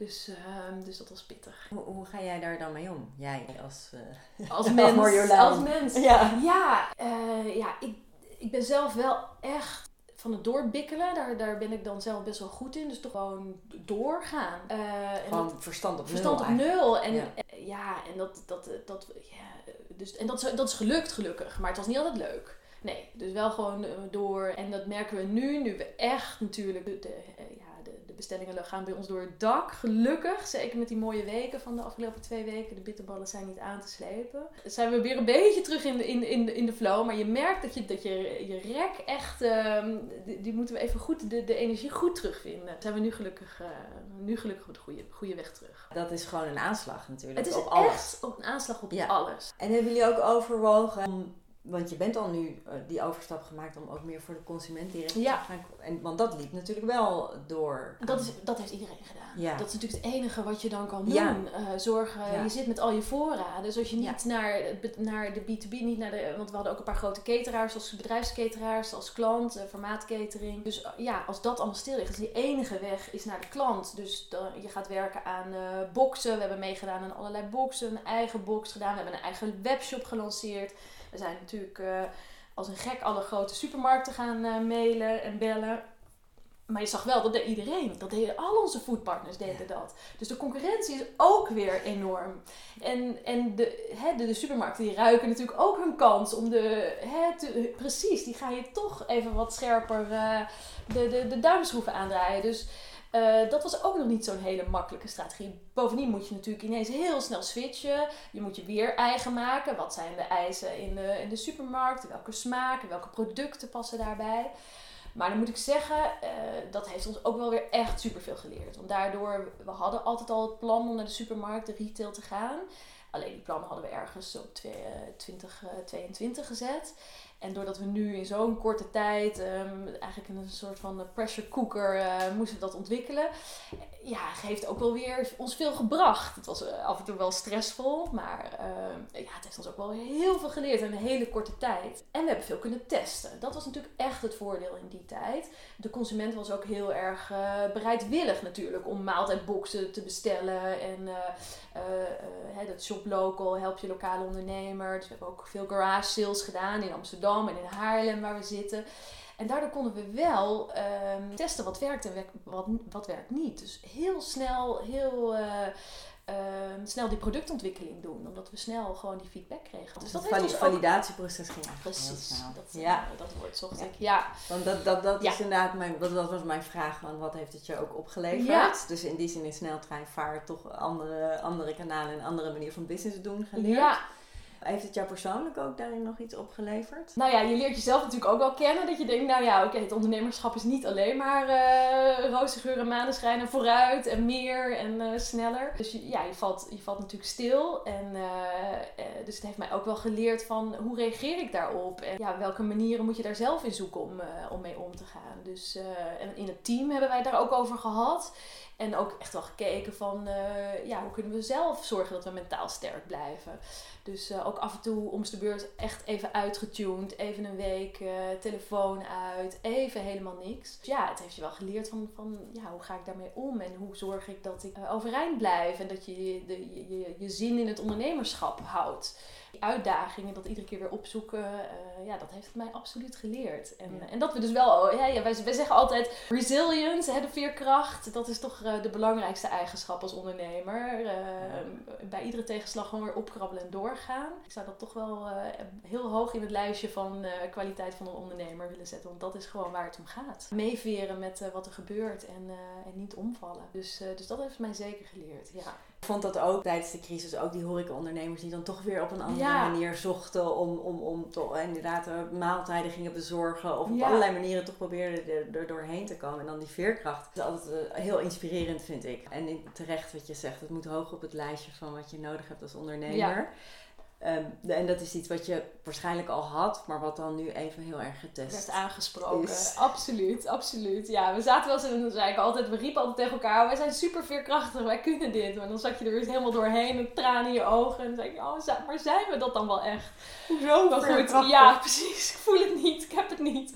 Dus, uh, dus dat was pittig. Hoe, hoe, ga jij daar dan mee om? Jij als, uh, als mens. als mens. Ja, ja, uh, ja ik, ik ben zelf wel echt van het doorbikkelen. Daar, daar ben ik dan zelf best wel goed in. Dus toch gewoon doorgaan. Uh, gewoon en verstand op verstand nul. Verstand op nul. En ja, ja en dat, dat, dat, ja, dus, en dat, dat is gelukt gelukkig. Maar het was niet altijd leuk. Nee, dus wel gewoon door. En dat merken we nu, nu we echt natuurlijk de, de ja, bestellingen gaan bij ons door het dak. Gelukkig, zeker met die mooie weken van de afgelopen twee weken. De bitterballen zijn niet aan te slepen. Zijn we weer een beetje terug in de, in, in, in de flow. Maar je merkt dat je, dat je, je rek echt, uh, die, die, moeten we even goed, de, de energie goed terugvinden. zijn we nu gelukkig, uh, nu gelukkig op de goede, goede weg terug. Dat is gewoon een aanslag natuurlijk. Het is op alles. echt op een aanslag op alles. En hebben jullie ook overwogen om want je bent al nu uh, die overstap gemaakt om ook meer voor de consument direct ja. te gaan. En, want dat liep natuurlijk wel door. Dat, is, dat heeft iedereen gedaan. Ja. Dat is natuurlijk het enige wat je dan kan doen. Ja. Uh, zorgen, je zit met al je voorraden. Dus als je niet naar, naar de B2B, niet naar de. Want we hadden ook een paar grote cateraars als bedrijfskateraars, als klant, uh. Dus ja, als dat allemaal stil ligt, is die enige weg is naar de klant. Dus je gaat werken aan boxen. We hebben meegedaan aan allerlei boxen, een eigen box gedaan. We hebben een eigen webshop gelanceerd. We zijn natuurlijk uh, als een gek alle grote supermarkten gaan uh, mailen en bellen. Maar je zag wel, dat deed iedereen. Dat deden al onze foodpartners deden dat. Dus de concurrentie is ook weer enorm. En, en de, hè, de, de supermarkten die ruiken natuurlijk ook hun kans om de... Hè, te, precies, die ga je toch even wat scherper uh, de, de, de duimschroeven aandraaien. Dus uh, dat was ook nog niet zo'n hele makkelijke strategie. Bovendien moet je natuurlijk ineens heel snel switchen. Je moet je weer eigen maken. Wat zijn de eisen in de, in de supermarkt? Welke smaken, welke producten passen daarbij? Maar dan moet ik zeggen, uh, dat heeft ons ook wel weer echt superveel geleerd. Want daardoor, we hadden altijd al het plan om naar de supermarkt, de retail te gaan. Alleen die plannen hadden we ergens op 2022 gezet. En doordat we nu in zo'n korte tijd, um, eigenlijk een soort van pressure cooker, uh, moesten we dat ontwikkelen. Ja, heeft ook wel weer ons veel gebracht. Het was uh, af en toe wel stressvol, maar uh, ja, het heeft ons ook wel heel veel geleerd in een hele korte tijd. En we hebben veel kunnen testen. Dat was natuurlijk echt het voordeel in die tijd. De consument was ook heel erg eh, bereidwillig natuurlijk om maaltijdboxen te bestellen. En dat shop local, help je lokale ondernemer. Dus we hebben ook veel garage sales gedaan in Amsterdam en in Haarlem waar we zitten. En daardoor konden we wel ehm, testen wat werkt en wat, wat werkt niet. Dus heel snel, heel uh, snel die productontwikkeling doen. Omdat we snel gewoon die feedback kregen. Dus dat Vali het validatieproces ging Precies. Dat, ja. dat woord zocht ik. Ja. Want dat, dat, dat is inderdaad mijn, dat, dat was mijn vraag. Want wat heeft het je ook opgeleverd? Dus in die zin in sneltreinvaart toch andere, andere kanalen en andere manier van business doen geleerd. Ja. Heeft het jou persoonlijk ook daarin nog iets opgeleverd? Nou ja, je leert jezelf natuurlijk ook wel kennen. Dat je denkt, nou ja, oké, het ondernemerschap is niet alleen maar uh, roze geur en maneschijn en vooruit en meer en uh, sneller. Dus ja, je valt, je valt natuurlijk stil. En uh, dus het heeft mij ook wel geleerd van hoe reageer ik daarop? En ja, welke manieren moet je daar zelf in zoeken om, om mee om te gaan? Dus in het team hebben wij daar ook over gehad. En ook echt wel gekeken van uh, ja, hoe kunnen we zelf zorgen dat we mentaal sterk blijven. Dus uh, ook af en toe om de beurt echt even uitgetuned. Even een week uh, telefoon uit. Even helemaal niks. Dus ja, het heeft je wel geleerd van, van ja, hoe ga ik daarmee om? En hoe zorg ik dat ik overeind blijf? En dat je de, je, je zin in het ondernemerschap houdt die uitdagingen, dat iedere keer weer opzoeken, uh, ja, dat heeft het mij absoluut geleerd. En, en dat we dus wel, ja, ja, wij, wij zeggen altijd resilience, hè, de veerkracht, dat is toch uh, de belangrijkste eigenschap als ondernemer. Uh, bij iedere tegenslag gewoon weer opkrabbelen en doorgaan. Ik zou dat toch wel heel hoog in het lijstje van kwaliteit van een ondernemer willen zetten, want dat is gewoon waar het om gaat. Meeveren met wat er gebeurt en, en niet omvallen. Dus, dus dat heeft mij zeker geleerd, ja. Ik vond dat ook tijdens de crisis, ook die horecaondernemers die dan toch weer op een andere manier zochten om, om, om toch inderdaad eh, maaltijden gingen bezorgen. Of op allerlei manieren toch probeerden er, doorheen te komen. En dan die veerkracht. Dat is altijd uh, heel inspirerend vind ik. En terecht wat je zegt, het moet hoog op het lijstje van wat je nodig hebt als ondernemer. Ehm, en dat is iets wat je waarschijnlijk al had, maar wat dan nu even heel erg getest werd aangesproken. Is. Absoluut, absoluut. Ja, we zaten wel eens en dan zei ik altijd, we riepen altijd tegen elkaar, wij zijn super veerkrachtig, wij kunnen dit. Maar dan zat je er weer helemaal doorheen met tranen in je ogen. En dan zei ik, oh, maar zijn we dat dan wel echt? Zo maar goed, ja, precies. Ik voel het niet, ik heb het niet.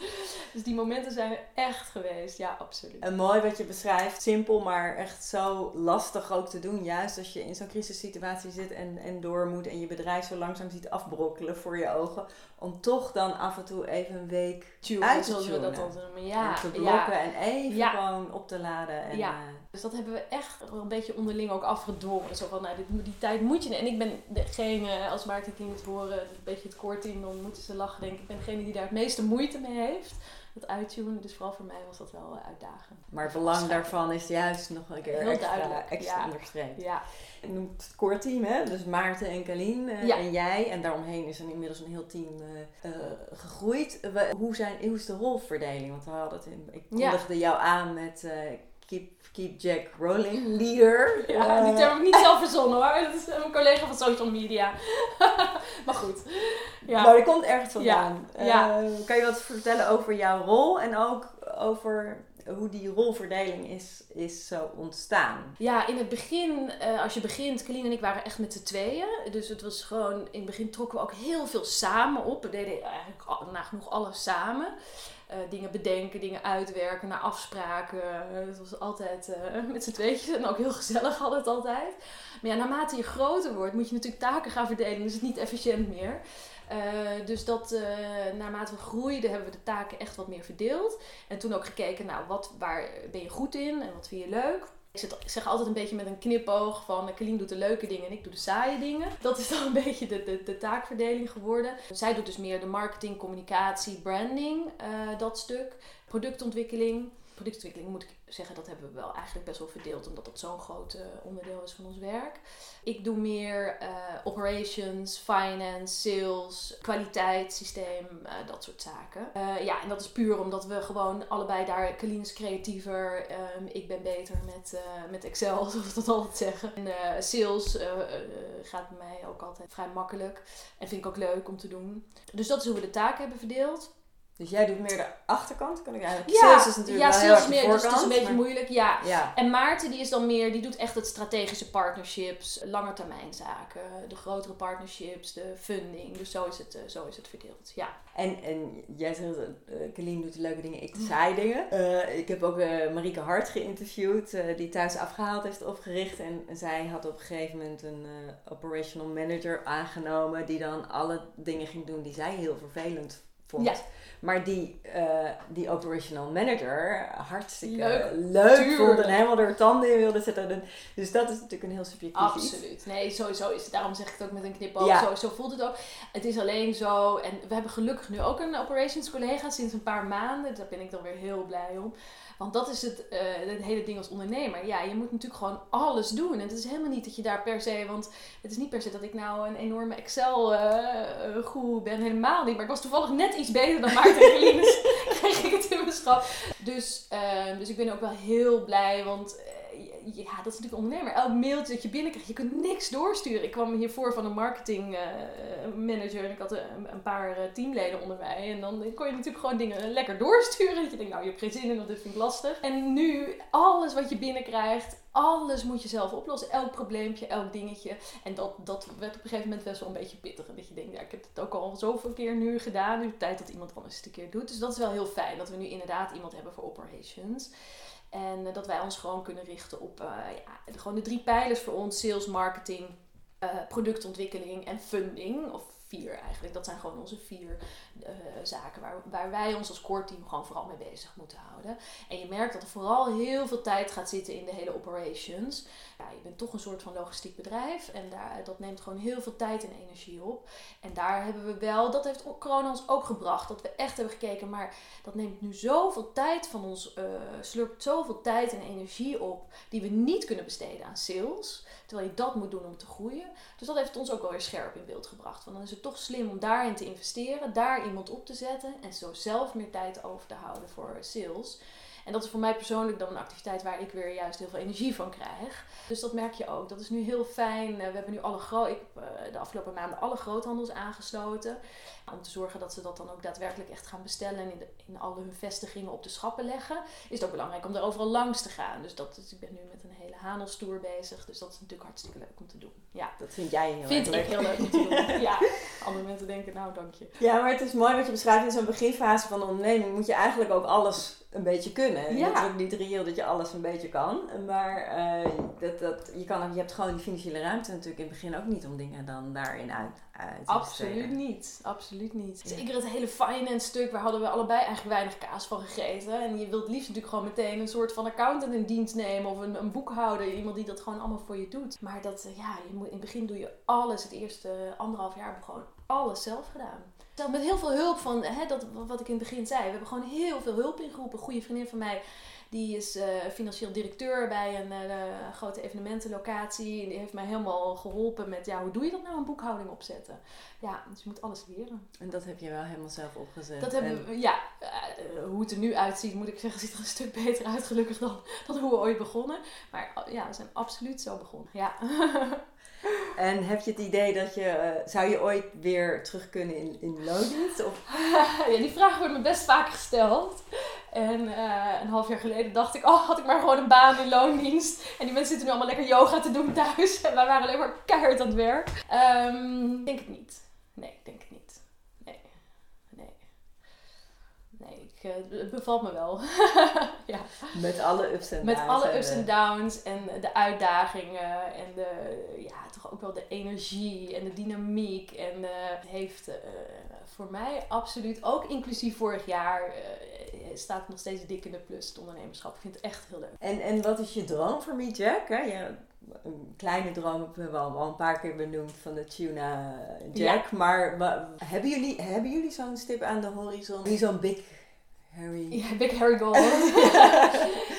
Dus die momenten zijn er echt geweest, ja, absoluut. En mooi wat je beschrijft, simpel, maar echt zo lastig ook te doen. Juist als je in zo'n crisissituatie zit en, en door moet en je bedrijf zo langzaam ziet afbrokkelen voor je ogen. Om toch dan af en toe even een week uit te dat dan Ja, en te blokken en even gewoon op te laden. En, ja. Uh, dus dat hebben we echt een beetje onderling ook afgedwongen. Zo van, nou, dit, die tijd moet je... En ik ben degene, als marketing het horen, een beetje het core team, dan moeten ze lachen, denk ik. Ik ben degene die daar het meeste moeite mee heeft dat uittunen. Dus vooral voor mij was dat wel uitdagend. Maar het belang daarvan is juist nog een keer Heel extra, extra ja. onderstreept. Ja. Noemt het core team, hè? Dus Maarten en Kalien uh, en jij. En daaromheen is er inmiddels een heel team uh, uh, gegroeid. hoe, zijn, hoe is de rolverdeling? Want we hadden het in, ik kondigde jou aan met Keep, keep Jack Rolling, leader. Ja, die term heb ik niet zelf verzonnen hoor. Dat is een collega van social media. maar goed. Ja. Maar die komt ergens vandaan. Ja. Kan je wat vertellen over jouw rol en ook over hoe die rolverdeling is, is zo ontstaan? Ja, in het begin, uh, als je begint, Kalien en ik waren echt met z'n tweeën. Dus het was gewoon, in het begin trokken we ook heel veel samen op. We deden eigenlijk nagenoeg alles samen. Uh, dingen bedenken, dingen uitwerken, naar afspraken. het was altijd uh, met z'n tweetjes en ook heel gezellig altijd altijd. Maar ja, naarmate je groter wordt, moet je natuurlijk taken gaan verdelen. Dus het is niet efficiënt meer. Uh, dus dat uh, naarmate we groeiden, hebben we de taken echt wat meer verdeeld. En toen ook gekeken, nou, wat, waar ben je goed in en wat vind je leuk? Ik, zeg altijd een beetje met een knipoog van Kalien doet de leuke dingen en ik doe de saaie dingen. Dat is dan een beetje de, de, de taakverdeling geworden. Zij doet dus meer de marketing, communicatie, branding, dat stuk. Productontwikkeling productontwikkeling moet ik zeggen, dat hebben we wel eigenlijk best wel verdeeld, omdat dat zo'n groot onderdeel is van ons werk. Ik doe meer uh, operations, finance, sales, kwaliteitssysteem, uh, dat soort zaken. ja, en dat is puur omdat we gewoon allebei daar, Kalien is creatiever, um, ik ben beter met, met Excel, zoals we dat altijd zeggen. En sales gaat bij mij ook altijd vrij makkelijk en vind ik ook leuk om te doen. Dus dat is hoe we de taken hebben verdeeld. Dus jij doet meer de achterkant, kan ik eigenlijk. Ja, sales is natuurlijk ja, wel heel meer, dus het is een beetje moeilijk. Ja. ja. En Maarten die is dan meer, die doet echt het strategische partnerships, langetermijnzaken, de grotere partnerships, de funding. Dus zo is het, uh, zo is het verdeeld. Ja. En, en jij zegt, uh, doet de leuke dingen, ik de saai dingen. Uh, ik heb ook uh, Marieke Hart geïnterviewd, die thuis afgehaald heeft opgericht. En zij had op een gegeven moment een operational manager aangenomen die dan alle dingen ging doen die zij heel vervelend vond. Ja. Maar die, eh, die operational manager hartstikke leuk, Leuk. vond en helemaal door tanden in wilde zetten. En- Dus dat is natuurlijk een heel subjectief iets. Absoluut. Nee, sowieso is het. Daarom zeg ik het ook met een knipoog. Ja. Zo, zo voelt het ook. Het is alleen zo. En we hebben gelukkig nu ook een operations collega sinds een paar maanden. Daar ben ik dan weer heel blij om. Want dat is het, eh, het hele ding als ondernemer. Ja, je moet natuurlijk gewoon alles doen. En het is helemaal niet dat je daar per se... Want het is niet per se dat ik nou een enorme Excel-goe ben. Helemaal niet. Maar ik was toevallig net iets beter dan Maarten en Eline. Dus kreeg ik het in mijn schat. Dus, eh, dus ik ben ook wel heel blij. Want eh, ja, dat is natuurlijk ondernemer. Elk mailtje dat je binnenkrijgt, je kunt niks doorsturen. Ik kwam hiervoor van een marketing eh, manager en ik had een, een paar eh, teamleden onder mij. En dan kon je natuurlijk gewoon dingen lekker doorsturen. Dat je denkt, nou, je hebt geen zin in, want dit vind ik lastig. En nu, alles wat je binnenkrijgt, alles moet je zelf oplossen. Elk probleempje, elk dingetje. En dat, dat werd op een gegeven moment best wel een beetje pittig. Dat je denkt, ja, ik heb het ook al zoveel keer nu gedaan. Nu tijd dat iemand anders het een keer doet. Dus dat is wel heel fijn, dat we nu inderdaad iemand hebben voor operations. En eh, dat wij ons gewoon kunnen richten op eh, ja, gewoon de drie pijlers voor ons: sales, marketing, eh, productontwikkeling en funding. Of vier eigenlijk. Dat zijn gewoon onze vier zaken waar, waar wij ons als core team gewoon vooral mee bezig moeten houden. En je merkt dat er vooral heel veel tijd gaat zitten in de hele operations. Ja, je bent toch een soort van logistiek bedrijf en daar, dat neemt gewoon heel veel tijd en energie op. En daar hebben we wel, dat heeft corona ons ook gebracht, dat we echt hebben gekeken, maar dat neemt nu zoveel tijd van ons, eh slurpt zoveel tijd en energie op, die we niet kunnen besteden aan sales. Terwijl je dat moet doen om te groeien. Dus dat heeft ons ook wel weer scherp in beeld gebracht. Want dan is het toch slim om daarin te investeren, daar iemand op te zetten en zo zelf meer tijd over te houden voor sales. En dat is voor mij persoonlijk dan een activiteit waar ik weer juist heel veel energie van krijg. Dus dat merk je ook. Dat is nu heel fijn. Eh, We hebben nu alle gro- ik heb eh, de afgelopen maanden alle groothandels aangesloten. Om te zorgen dat ze dat dan ook daadwerkelijk echt gaan bestellen en in, de, in alle hun vestigingen op de schappen leggen. Is het ook belangrijk om er overal langs te gaan. Dus dat ik ben nu met een hele Hanelstoer bezig. Dus dat is natuurlijk hartstikke leuk om te doen. Ja, Dat vind jij heel vind erg ik leuk. heel leuk om te doen. Ja, andere mensen denken, nou dank je. Ja, maar het is mooi wat je beschrijft in zo'n beginfase van een onderneming. Moet je eigenlijk ook alles een beetje kunnen. En Ja. Het is ook niet reëel dat je alles een beetje kan. Maar eh, dat, dat, je, kan, je hebt gewoon die financiële ruimte natuurlijk in het begin ook niet om dingen dan daarin uit, uit te Absoluut besteden. niet, absoluut niet. Ja. Zeker het hele finance stuk, waar hadden we allebei eigenlijk weinig kaas van gegeten. En je wilt liefst natuurlijk gewoon meteen een soort van accountant in dienst nemen of een, een boekhouder, iemand die dat gewoon allemaal voor je doet. Maar dat, ja, je moet, in het begin doe je alles, het eerste anderhalf jaar heb ik gewoon alles zelf gedaan. Zelf met heel veel hulp van, hè, dat, wat ik in het begin zei, we hebben gewoon heel veel hulp ingeroepen. Een goede vriendin van mij, die is eh, financieel directeur bij een eh, grote evenementenlocatie. En die heeft mij helemaal geholpen met, ja, hoe doe je dat nou, een boekhouding opzetten? Ja, dus je moet alles leren. En dat heb je wel helemaal zelf opgezet. Dat En- hebben we, ja, eh, hoe het er nu uitziet, moet ik zeggen, ziet er een stuk beter uit, gelukkig, dan, dan hoe we ooit begonnen. Maar eh, ja, we zijn absoluut zo begonnen. Ja. En heb je het idee dat je, eh, zou je ooit weer terug kunnen in, in loondienst? Of, ja, die vraag wordt me best vaak gesteld. En eh, een half jaar geleden dacht ik, oh, had ik maar gewoon een baan in loondienst. En die mensen zitten nu allemaal lekker yoga te doen thuis. En wij waren alleen maar keihard aan het werk. Ik denk het niet. Nee, ik denk het niet. Nee. Nee. Nee, ik, eh, het bevalt me wel. ja. met alle ups en Met downs alle en ups en downs en de uitdagingen en de, ja, toch ook wel de energie en de dynamiek. En eh, heeft eh, voor mij absoluut, ook inclusief vorig jaar, eh, staat nog steeds dik in de plus, het ondernemerschap. Ik vind het echt heel leuk. En, en wat is je droom voor Me Jack? Hè? Je, een kleine droom hebben we al, al een paar keer benoemd van de Tuna Jack. Maar hebben jullie, hebben jullie zo'n stip aan de horizon? Wie zo'n big Harry? Ja, Big Harry Goal.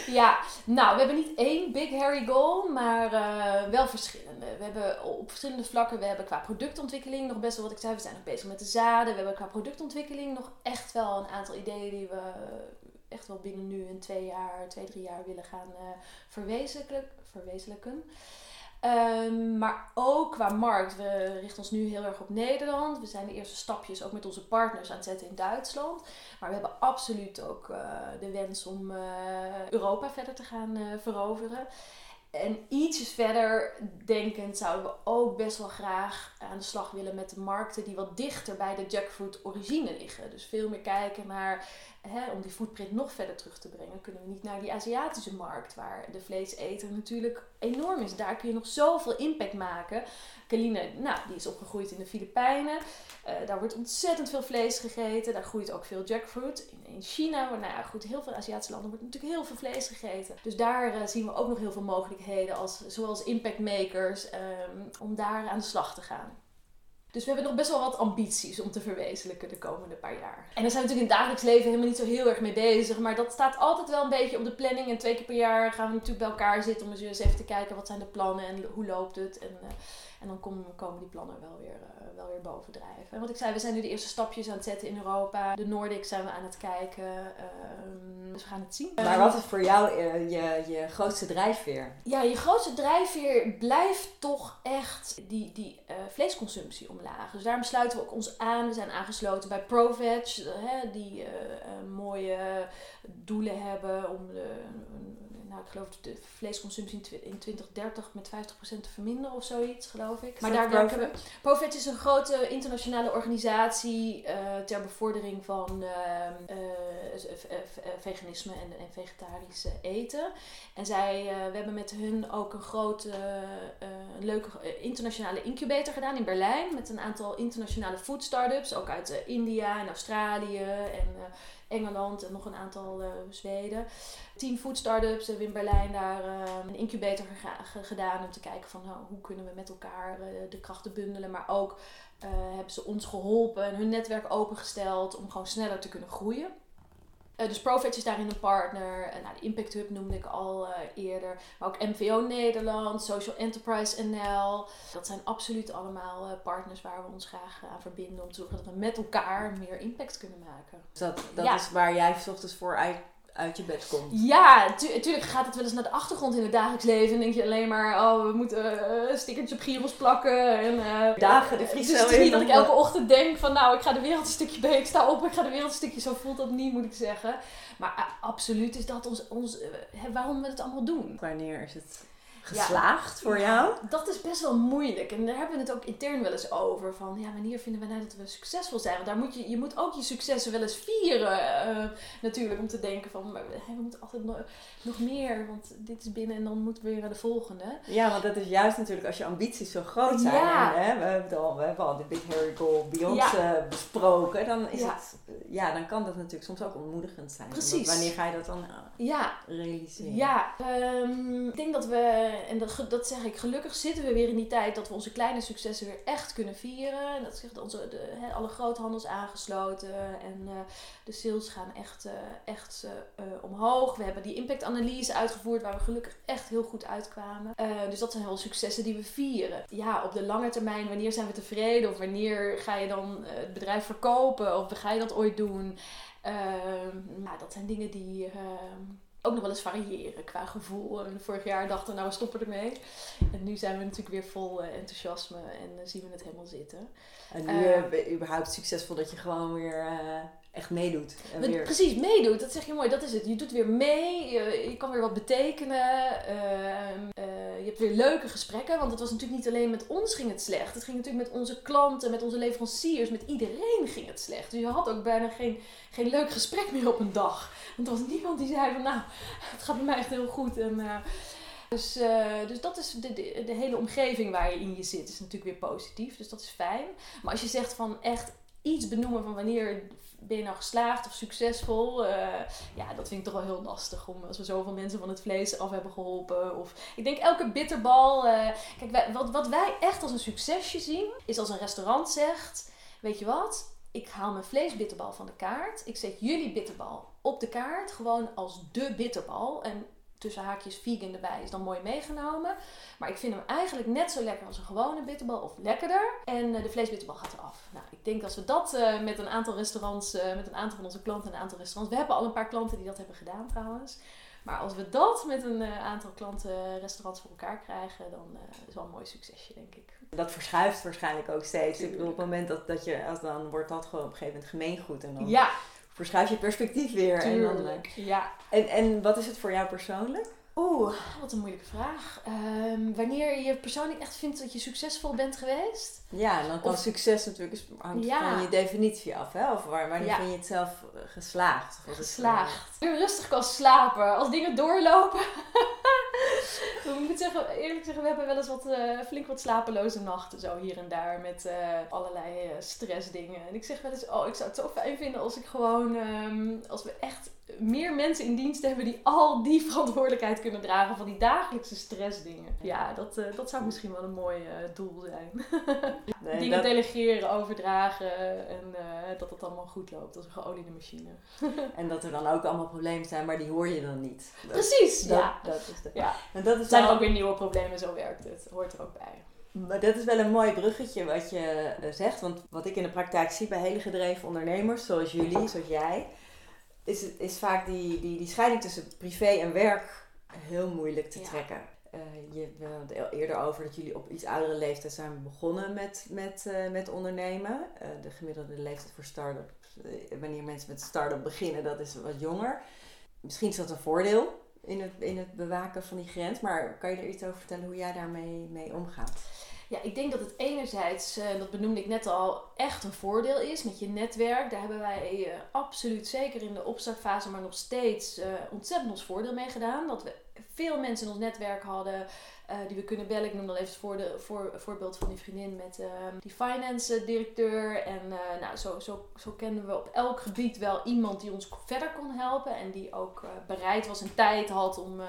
ja, nou, we hebben niet één Big Harry Goal, maar eh, wel verschillende. We hebben op verschillende vlakken, we hebben qua productontwikkeling nog best wel wat ik zei, we zijn nog bezig met de zaden. We hebben qua productontwikkeling nog echt wel een aantal ideeën die we echt wel binnen nu een twee jaar, twee, drie jaar willen gaan eh, verwezenlijken. verwezenlijken. Ehm, maar ook qua markt. We richten ons nu heel erg op Nederland. We zijn de eerste stapjes ook met onze partners aan het zetten in Duitsland. Maar we hebben absoluut ook eh, de wens om eh, Europa verder te gaan eh, veroveren. En ietsjes verder denkend zouden we ook best wel graag aan de slag willen met de markten die wat dichter bij de jackfruit origine liggen. Dus veel meer kijken naar om die footprint nog verder terug te brengen, kunnen we niet naar die Aziatische markt, waar de vleeseter natuurlijk enorm is. Daar kun je nog zoveel impact maken. Kaline, nou, die is opgegroeid in de Filipijnen. Uh, daar wordt ontzettend veel vlees gegeten. Daar groeit ook veel jackfruit. In, in China, nou ja, goed, heel veel Aziatische landen wordt natuurlijk heel veel vlees gegeten. Dus daar uh, zien we ook nog heel veel mogelijkheden, als, zoals impactmakers, um, om daar aan de slag te gaan. Dus we hebben nog best wel wat ambities om te verwezenlijken de komende paar jaar. En daar zijn we natuurlijk in het dagelijks leven helemaal niet zo heel erg mee bezig. Maar dat staat altijd wel een beetje op de planning. En twee keer per jaar gaan we natuurlijk bij elkaar zitten om eens even te kijken wat zijn de plannen en hoe loopt het. En, uh, en dan komen, komen die plannen wel weer, uh, wel weer bovendrijven. En wat ik zei, we zijn nu de eerste stapjes aan het zetten in Europa. De Nordics zijn we aan het kijken. Uh, dus we gaan het zien. Maar wat is voor jou uh, je, je grootste drijfveer? Ja, je grootste drijfveer blijft toch echt die, die uh, vleesconsumptie omlaag. Dus daarom sluiten we ook ons aan. We zijn aangesloten bij ProVeg, die mooie doelen hebben om de nou, ik geloof de vleesconsumptie in 2030 met 50% te verminderen of zoiets, geloof ik. Maar daar werken we. Profit is een grote internationale organisatie uh, ter bevordering van uh, uh, veganisme en, en vegetarisch eten. En zij, we hebben met hun ook een grote, leuke internationale incubator gedaan in Berlijn. Met een aantal internationale food startups, ook uit India en Australië en Engeland en nog een aantal uh, Zweden. Tien food startups hebben in Berlijn daar uh, een incubator gedaan om te kijken van nou, hoe kunnen we met elkaar uh, de krachten bundelen. Maar ook hebben ze ons geholpen en hun netwerk opengesteld om gewoon sneller te kunnen groeien. Uh, dus Profit is daarin een partner. Uh, nou, de Impact Hub noemde ik al uh, eerder. Maar ook MVO Nederland, Social Enterprise NL. Dat zijn absoluut allemaal partners waar we ons graag aan verbinden. Om te zorgen dat we met elkaar meer impact kunnen maken. Dus dat, dat ja. is waar jij ochtends voor uit uit je bed komt. Ja, natuurlijk gaat het wel eens naar de achtergrond in het dagelijks leven. En denk je alleen maar, oh, we moeten uh, een stickertje op gyros plakken. En, uh, Dagen de vriezer. Dus het is niet dat ik elke ochtend denk van, nou, ik ga de wereld een stukje beter. Ik sta op, ik ga de wereld een stukje. Zo voelt dat niet, moet ik zeggen. Maar uh, absoluut is dat ons, ons waarom we het allemaal doen. Wanneer is het geslaagd voor jou? Dat is best wel moeilijk. En daar hebben we het ook intern wel eens over. Van ja, wanneer vinden we nou dat we succesvol zijn? Want daar moet je, je moet ook je successen wel eens vieren. Uh, natuurlijk, om te denken van we moeten altijd nog, nog meer. Want dit is binnen en dan moeten we weer naar de volgende. Ja, want dat is juist natuurlijk als je ambities zo groot zijn. Ja. En, hè, we, hebben al, we hebben al de Big Harry Goal Beyoncé ja. besproken. Dan, is Het, ja, dan kan dat natuurlijk soms ook ontmoedigend zijn. Precies. wanneer ga je dat dan ja. realiseren? Ja, um, ik denk dat we en dat, dat zeg ik, gelukkig zitten we weer in die tijd dat we onze kleine successen weer echt kunnen vieren. En dat zegt onze, de, he, alle groothandels aangesloten en uh, de sales gaan echt, uh, echt omhoog. We hebben die impactanalyse uitgevoerd waar we gelukkig echt heel goed uitkwamen. dus dat zijn wel successen die we vieren. Ja, op de lange termijn, wanneer zijn we tevreden? Of wanneer ga je dan het bedrijf verkopen? Of ga je dat ooit doen? Nou, dat zijn dingen die ehm, ook nog wel eens variëren qua gevoel. En vorig jaar dachten we, nou we stoppen ermee. En nu zijn we natuurlijk weer vol uh, enthousiasme en uh, zien we het helemaal zitten. En nu uh, ben je überhaupt succesvol dat je gewoon weer echt meedoet. En weer... Precies, meedoet. Dat zeg je mooi. Dat is het. Je doet weer mee. Je, je kan weer wat betekenen. Ehm, je hebt weer leuke gesprekken. Want het was natuurlijk niet alleen met ons ging het slecht. Het ging natuurlijk met onze klanten, met onze leveranciers. Met iedereen ging het slecht. Dus je had ook bijna geen, geen leuk gesprek meer op een dag. Want er was niemand die zei van nou, het gaat bij mij echt heel goed. En, uh, dus, uh, dus dat is de, de, de, hele omgeving waar je in je zit, is natuurlijk weer positief. Dus dat is fijn. Maar als je zegt van echt iets benoemen van wanneer ben je nou geslaagd of succesvol? Uh, ja, dat vind ik toch wel heel lastig. Om, als we zoveel mensen van het vlees af hebben geholpen. Of ik denk elke bitterbal. Uh, kijk, wij, wat, wat wij echt als een succesje zien, is als een restaurant zegt: Weet je wat? Ik haal mijn vleesbitterbal van de kaart. Ik zet jullie bitterbal op de kaart. Gewoon als de bitterbal. En tussen haakjes vegan erbij is dan mooi meegenomen. Maar ik vind hem eigenlijk net zo lekker als een gewone bitterbal of lekkerder. En uh, de vleesbitterbal gaat eraf. Nou, ik denk als we dat uh, met een aantal restaurants, uh, met een aantal van onze klanten en een aantal restaurants. We hebben al een paar klanten die dat hebben gedaan trouwens. Maar als we dat met een aantal klanten, restaurants voor elkaar krijgen, dan is het wel een mooi succesje, denk ik. Dat verschuift waarschijnlijk ook steeds. Ik bedoel, op het moment dat, dat je, als dan wordt dat gewoon op een gegeven moment gemeengoed. En dan ja, verschuif je perspectief weer. Tuurlijk, en ja. En, en wat is het voor jou persoonlijk? Oeh, wat een moeilijke vraag. Ehm, wanneer je persoonlijk echt vindt dat je succesvol bent geweest? Ja, dan kan Of- succes natuurlijk hangt Ja. van je definitie af, hè? Of waar, wanneer Ja. vind je het zelf eh, geslaagd? Of Geslaagd. Weer rustig kan slapen. Als dingen doorlopen. Ik moet zeggen, eerlijk zeggen, we hebben wel eens wat, eh, flink wat slapeloze nachten zo hier en daar met eh, allerlei eh, stressdingen. En ik zeg wel eens, oh, ik zou het zo fijn vinden als ik gewoon, ehm, als we echt meer mensen in dienst hebben die al die verantwoordelijkheid kunnen dragen van die dagelijkse stressdingen. Ja, dat, eh, dat zou misschien wel een mooi eh, doel zijn. nee, Dingen dat- delegeren, overdragen en eh, dat het allemaal goed loopt als een geoliede machine. en dat er dan ook allemaal problemen zijn, maar die hoor je dan niet. Dat, Precies, dat, ja. dat is de, ja. en dat is Er zijn wel- ook weer nieuwe problemen, zo werkt het. Hoort er ook bij. Maar dat is wel een mooi bruggetje wat je zegt. Want wat ik in de praktijk zie bij hele gedreven ondernemers, zoals jullie, zoals jij, is, is vaak die, die, die scheiding tussen privé en werk heel moeilijk te Ja. trekken. Eh, je, hadden het eerder over dat jullie op iets oudere leeftijd zijn begonnen met, met, eh, met ondernemen. Eh, de gemiddelde leeftijd voor start-up, wanneer mensen met start-up beginnen, dat is wat jonger. Misschien is dat een voordeel in het, in het bewaken van die grens. Maar kan je er iets over vertellen hoe jij daarmee mee omgaat? Ja, ik denk dat het enerzijds, eh, dat benoemde ik net al, echt een voordeel is met je netwerk. Daar hebben wij eh, absoluut, zeker in de opstartfase, maar nog steeds eh, ontzettend ons voordeel mee gedaan. Dat we veel mensen in ons netwerk hadden die we kunnen bellen. Ik noem dan even het voor, voorbeeld van die vriendin met eh, die finance directeur. En nou, zo, zo, zo kenden we op elk gebied wel iemand die ons verder kon helpen. En die ook bereid was en tijd had om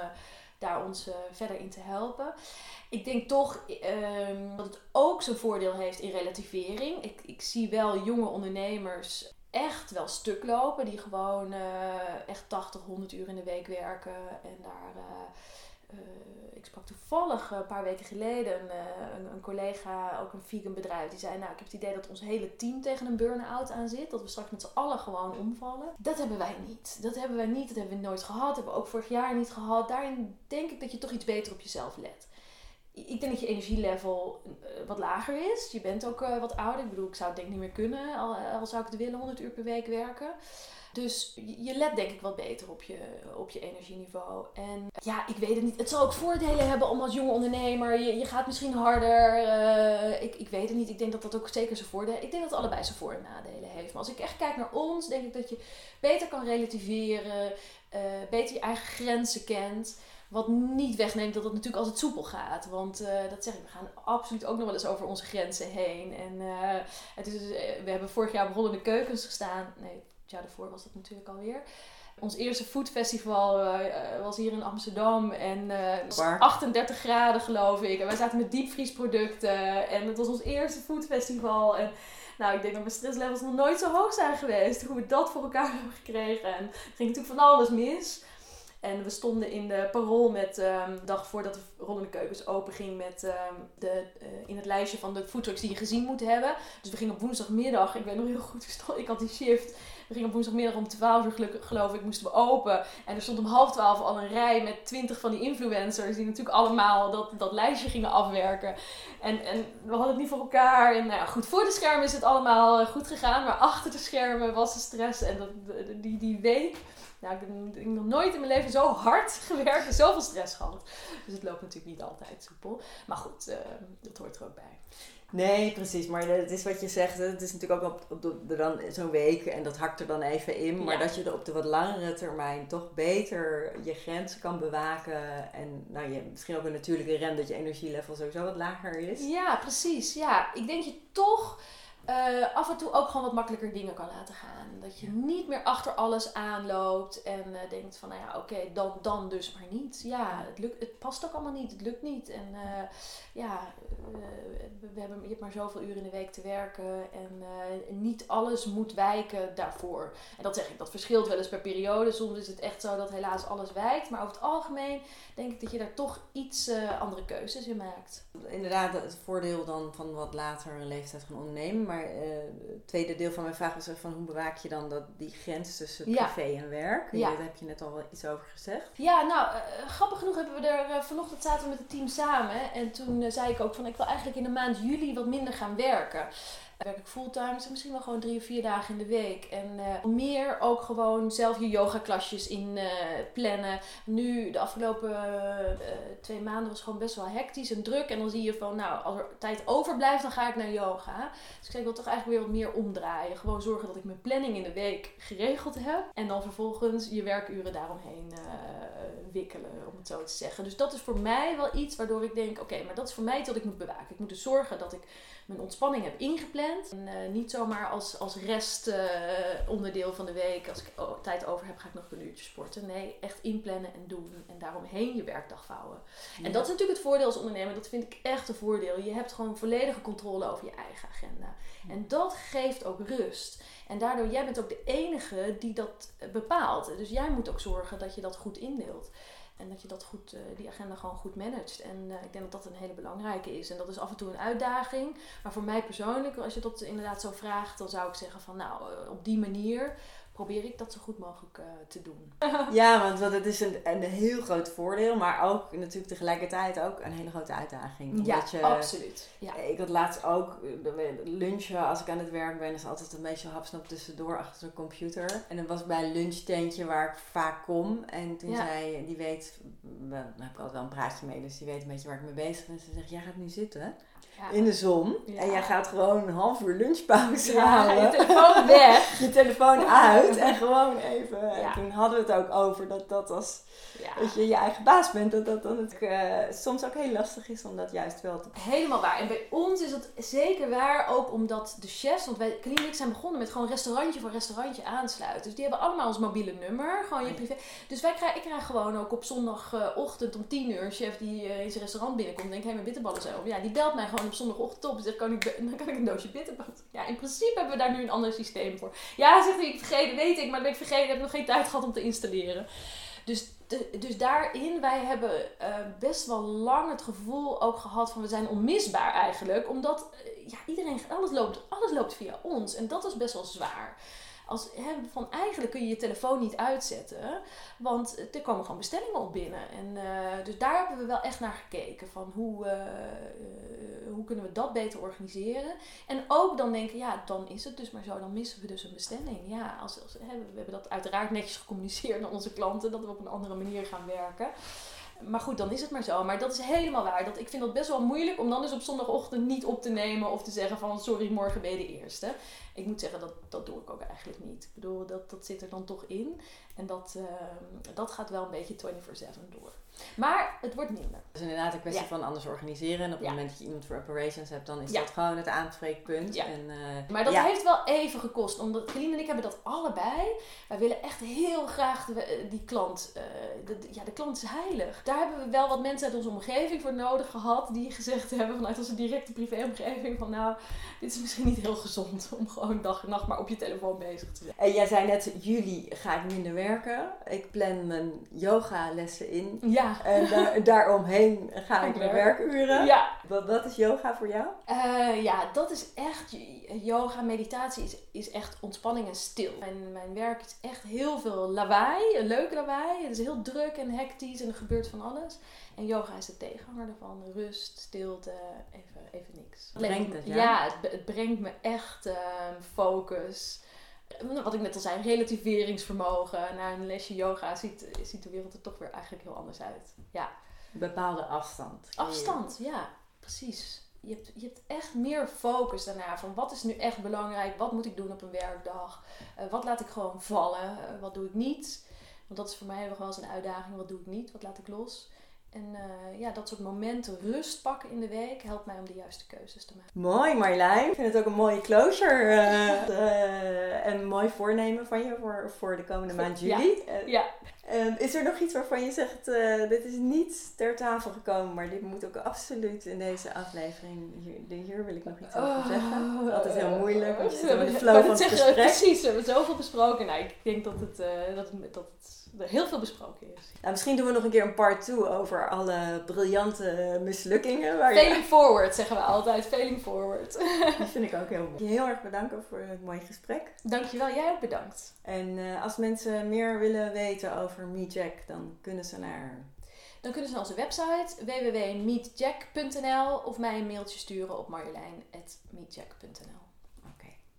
daar ons eh, verder in te helpen. Ik denk toch ehm, dat het ook zijn voordeel heeft in relativering. Ik, ik zie wel jonge ondernemers echt wel stuk lopen. Die gewoon eh, echt 80, 100 uur in de week werken. En daar... eh, eh, ik sprak toevallig een paar weken geleden een, eh, een, een collega, ook een vegan bedrijf, die zei: Nou, ik heb het idee dat ons hele team tegen een burn-out aan zit. Dat we straks met z'n allen gewoon omvallen. Dat hebben wij niet. Dat hebben wij niet. Dat hebben we nooit gehad. Dat hebben we ook vorig jaar niet gehad. Daarin denk ik dat je toch iets beter op jezelf let. Ik denk dat je energielevel eh, wat lager is. Je bent ook eh, wat ouder. Ik bedoel, ik zou het denk ik niet meer kunnen, al, al zou ik het willen, 100 uur per week werken. Dus je let denk ik wat beter op je, op je energieniveau. En ja, ik weet het niet. Het zal ook voordelen hebben om als jonge ondernemer. Je, je gaat misschien harder. eh, ik, ik weet het niet. Ik denk dat dat ook zeker zijn voordelen Ik denk dat het allebei zijn voor- en nadelen heeft. Maar als ik echt kijk naar ons, denk ik dat je beter kan relativeren. eh, beter je eigen grenzen kent. Wat niet wegneemt dat het natuurlijk altijd soepel gaat. Want eh, dat zeg ik, we gaan absoluut ook nog wel eens over onze grenzen heen. En het is, we hebben vorig jaar begonnen in de keukens gestaan. Nee, het jaar daarvoor was dat natuurlijk alweer. Ons eerste foodfestival eh, eh, was hier in Amsterdam. En eh, het was Waar? 38 graden geloof ik. En wij zaten met diepvriesproducten. En het was ons eerste foodfestival. En nou, ik denk dat mijn stresslevels nog nooit zo hoog zijn geweest. Hoe we dat voor elkaar hebben gekregen. En er ging natuurlijk van alles mis. En we stonden in de parool met, ehm, de dag voordat de rollende keukens open ging, met ehm, de, eh, in het lijstje van de foodtrucks die je gezien moet hebben. Dus we gingen op woensdagmiddag, ik weet nog heel goed, ik had die shift. We gingen op woensdagmiddag om 12 uur geloof ik, moesten we open. En er stond om half 12 al een rij met 20 van die influencers die natuurlijk allemaal dat, dat lijstje gingen afwerken. En, en we hadden het niet voor elkaar. En nou ja, goed, voor de schermen is het allemaal eh, goed gegaan, maar achter de schermen was de stress. En dat, die, die week nou, ik heb ik heb nog nooit in mijn leven zo hard gewerkt en zoveel stress gehad. Dus het loopt natuurlijk niet altijd soepel. Maar goed, eh, dat hoort er ook bij. Nee, precies. Maar het is wat je zegt. Het is natuurlijk ook op, op de, dan zo'n week en dat hakt er dan even in. Maar Ja. dat je er op de wat langere termijn toch beter je grenzen kan bewaken. En nou, je, misschien ook een natuurlijke rem dat je energielevel sowieso wat lager is. Ja, precies. Ja, ik denk je toch eh, af en toe ook gewoon wat makkelijker dingen kan laten gaan. Dat je niet meer achter alles aanloopt en eh, denkt van, nou ja, oké, dan, dan dus maar niet. Ja, het, lukt, het past ook allemaal niet, het lukt niet. En ja, eh, we hebben, je hebt maar zoveel uren in de week te werken en niet alles moet wijken daarvoor. En dat zeg ik, dat verschilt wel eens per periode. Soms is het echt zo dat helaas alles wijkt, maar over het algemeen denk ik dat je daar toch iets andere keuzes in maakt. Inderdaad, het voordeel dan van wat later een leeftijd gaan ondernemen. Maar eh, het tweede deel van mijn vraag was van hoe bewaak je dan dat, die grens tussen Ja. privé en werk? Ja. Daar heb je net al wel iets over gezegd. Ja, nou, eh, grappig genoeg hebben we er eh, vanochtend zaten we met het team samen. En toen eh, zei ik ook van ik wil eigenlijk in de maand juli wat minder gaan werken. Werk ik fulltime, dus misschien wel gewoon drie of vier dagen in de week. En uh, meer ook gewoon zelf je yoga klasjes in uh, plannen. Nu, de afgelopen uh, twee maanden was gewoon best wel hectisch en druk. En dan zie je van, nou, als er tijd overblijft, dan ga ik naar yoga. Dus ik wil toch eigenlijk weer wat meer omdraaien. Gewoon zorgen dat ik mijn planning in de week geregeld heb. En dan vervolgens je werkuren daaromheen wikkelen, om het zo te zeggen. Dus dat is voor mij wel iets waardoor ik denk, oké, maar dat is voor mij dat ik moet bewaken. Ik moet dus zorgen dat ik mijn ontspanning heb ingepland. En uh, niet zomaar als, als rest uh, onderdeel van de week, als ik oh, tijd over heb, ga ik nog een uurtje sporten. Nee, echt inplannen en doen. En daaromheen je werkdag vouwen. Ja. En dat is natuurlijk het voordeel als ondernemer. Dat vind ik echt een voordeel. Je hebt gewoon volledige controle over je eigen agenda. Ja. En dat geeft ook rust. En daardoor, jij bent ook de enige die dat bepaalt. Dus jij moet ook zorgen dat je dat goed indeelt. En dat je dat goed, uh, die agenda gewoon goed managt. En uh, ik denk dat dat een hele belangrijke is. En dat is af en toe een uitdaging. Maar voor mij persoonlijk, als je dat inderdaad zo vraagt, dan zou ik zeggen van nou, uh, op die manier probeer ik dat zo goed mogelijk uh, te doen. ja, want, want het is een, een heel groot voordeel, maar ook natuurlijk tegelijkertijd ook een hele grote uitdaging. Ja, je, absoluut. Ja. Ik had laatst ook lunchen als ik aan het werk ben, is altijd een beetje hapsnap tussendoor achter de computer. En dan was ik bij een lunchtentje waar ik vaak kom. En toen ja. zei, die weet, daar heb ik altijd wel een praatje mee, dus die weet een beetje waar ik mee bezig ben. Ze zegt, jij gaat nu zitten. Ja. in de zon. Ja. En jij gaat gewoon een half uur lunchpauze ja, halen. Je telefoon weg. je telefoon uit. En gewoon even. En toen hadden we het ook over dat dat als dat je je eigen baas bent. Dat dat dan het, uh, soms ook heel lastig is om dat juist wel te Helemaal waar. En bij ons is het zeker waar. Ook omdat de chefs. Want wij Clinic zijn begonnen met gewoon restaurantje voor restaurantje aansluiten. Dus die hebben allemaal ons mobiele nummer. Gewoon je privé. Dus wij krijgen, ik krijg gewoon ook op zondagochtend om 10 uur een chef die uh, in zijn restaurant binnenkomt. En denkt, hé, hey, mijn bitterballen op. Ja, die belt mij gewoon op zondagochtend op. Dus kan ik, dan kan ik een doosje bitterballen. Ja, in principe hebben we daar nu een ander systeem voor. Ja, zegt hij, ik vergeten, weet ik. Maar ik vergeten. Ik heb nog geen tijd gehad om te installeren. Dus, dus daarin, wij hebben uh, best wel lang het gevoel ook gehad van we zijn onmisbaar eigenlijk. Omdat uh, ja, iedereen, alles loopt, alles loopt via ons. En dat is best wel zwaar. Als, hè, van eigenlijk kun je je telefoon niet uitzetten, want er komen gewoon bestellingen op binnen. En, uh, dus daar hebben we wel echt naar gekeken, van hoe, uh, hoe kunnen we dat beter organiseren. En ook dan denken, ja, dan is het dus maar zo, dan missen we dus een bestelling. Ja, als, we hebben dat uiteraard netjes gecommuniceerd naar onze klanten, dat we op een andere manier gaan werken. Maar goed, dan is het maar zo. Maar dat is helemaal waar. Dat, ik vind dat best wel moeilijk om dan dus op zondagochtend niet op te nemen of te zeggen van sorry, morgen ben je de eerste. Ik moet zeggen, dat, dat doe ik ook eigenlijk niet. Ik bedoel, dat, dat zit er dan toch in. En dat, uh, dat gaat wel een beetje 24-7 door. Maar het wordt minder. Dus inderdaad een kwestie ja. van anders organiseren. En op het ja. moment dat je iemand voor operations hebt, dan is ja. dat gewoon het aanspreekpunt. En, uh, maar dat heeft wel even gekost. Omdat Celine en ik hebben dat allebei. Wij willen echt heel graag de, die klant. Uh, de, ja, de klant is heilig. Daar hebben we wel wat mensen uit onze omgeving voor nodig gehad. Die gezegd hebben vanuit onze directe privéomgeving. Van nou, dit is misschien niet heel gezond. Om gewoon dag en nacht maar op je telefoon bezig te zijn. En jij zei net, juli ga ik minder werken. Ik plan mijn yoga lessen in. Ja. En daar, daaromheen ga ik naar werkuren. Ja. Wat, wat is yoga voor jou? Uh, ja, dat is echt... Yoga, meditatie is, is echt ontspanning en stil. Mijn, mijn werk is echt heel veel lawaai. Een leuk lawaai. Het is heel druk en hectisch en er gebeurt van alles. En yoga is de tegenhanger daarvan. Rust, stilte, even, even niks. Brengt het, ja? Ja, het, het brengt me echt uh, focus wat ik net al zei, relativeringsvermogen. Na een lesje yoga ziet, ziet de wereld er toch weer eigenlijk heel anders uit. Ja. Een bepaalde afstand. Afstand, ja, precies. Je hebt, je hebt echt meer focus daarna van wat is nu echt belangrijk, wat moet ik doen op een werkdag, uh, wat laat ik gewoon vallen, uh, wat doe ik niet. Want dat is voor mij nog wel eens een uitdaging, wat doe ik niet, wat laat ik los. En uh, ja, dat soort momenten rust pakken in de week helpt mij om de juiste keuzes te maken. Mooi Marjolein. Ik vind het ook een mooie closure. Uh, uh, en een mooi voornemen van je voor, voor de komende maand juli. Ja. ja. Is er nog iets waarvan je zegt, dit is niet ter tafel gekomen, maar dit moet ook absoluut in deze aflevering. Hier, hier wil ik nog iets over oh, zeggen. Altijd heel moeilijk, want je zit in de flow van het gesprek. Precies, we hebben zoveel besproken. Nou, ik denk dat het, dat, dat het er heel veel besproken is. Nou, misschien doen we nog een keer een part 2 over alle briljante mislukkingen. Waar failing je... forward zeggen we altijd. Failing forward. Die vind ik ook heel mooi. Heel erg bedanken voor het mooie gesprek. Dankjewel. Jij ook bedankt. En uh, als mensen meer willen weten over MeetJack, dan kunnen ze naar... Dan kunnen ze naar onze website www.meetjack.nl of mij een mailtje sturen op marjolein.meetjack.nl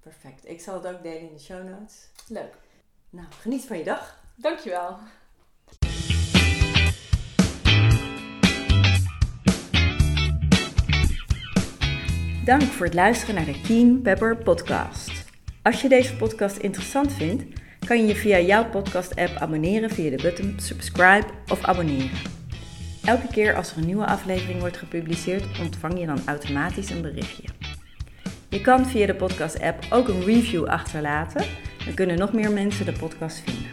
Perfect. Ik zal het ook delen in de show notes. Leuk. Nou, geniet van je dag. Dankjewel. Dank voor het luisteren naar de Keen Pepper podcast. Als je deze podcast interessant vindt, kan je je via jouw podcast-app abonneren via de button subscribe of abonneren. Elke keer als er een nieuwe aflevering wordt gepubliceerd, ontvang je dan automatisch een berichtje. Je kan via de podcast-app ook een review achterlaten, dan kunnen nog meer mensen de podcast vinden.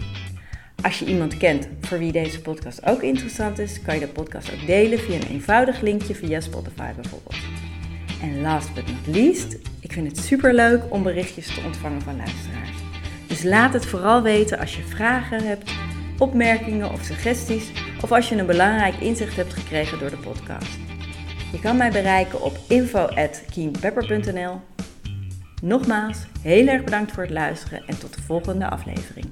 Als je iemand kent voor wie deze podcast ook interessant is, kan je de podcast ook delen via een eenvoudig linkje via Spotify bijvoorbeeld. En last but not least, ik vind het super leuk om berichtjes te ontvangen van luisteraars. Dus laat het vooral weten als je vragen hebt, opmerkingen of suggesties, of als je een belangrijk inzicht hebt gekregen door de podcast. Je kan mij bereiken op info@keenpepper.nl. Nogmaals, heel erg bedankt voor het luisteren en tot de volgende aflevering.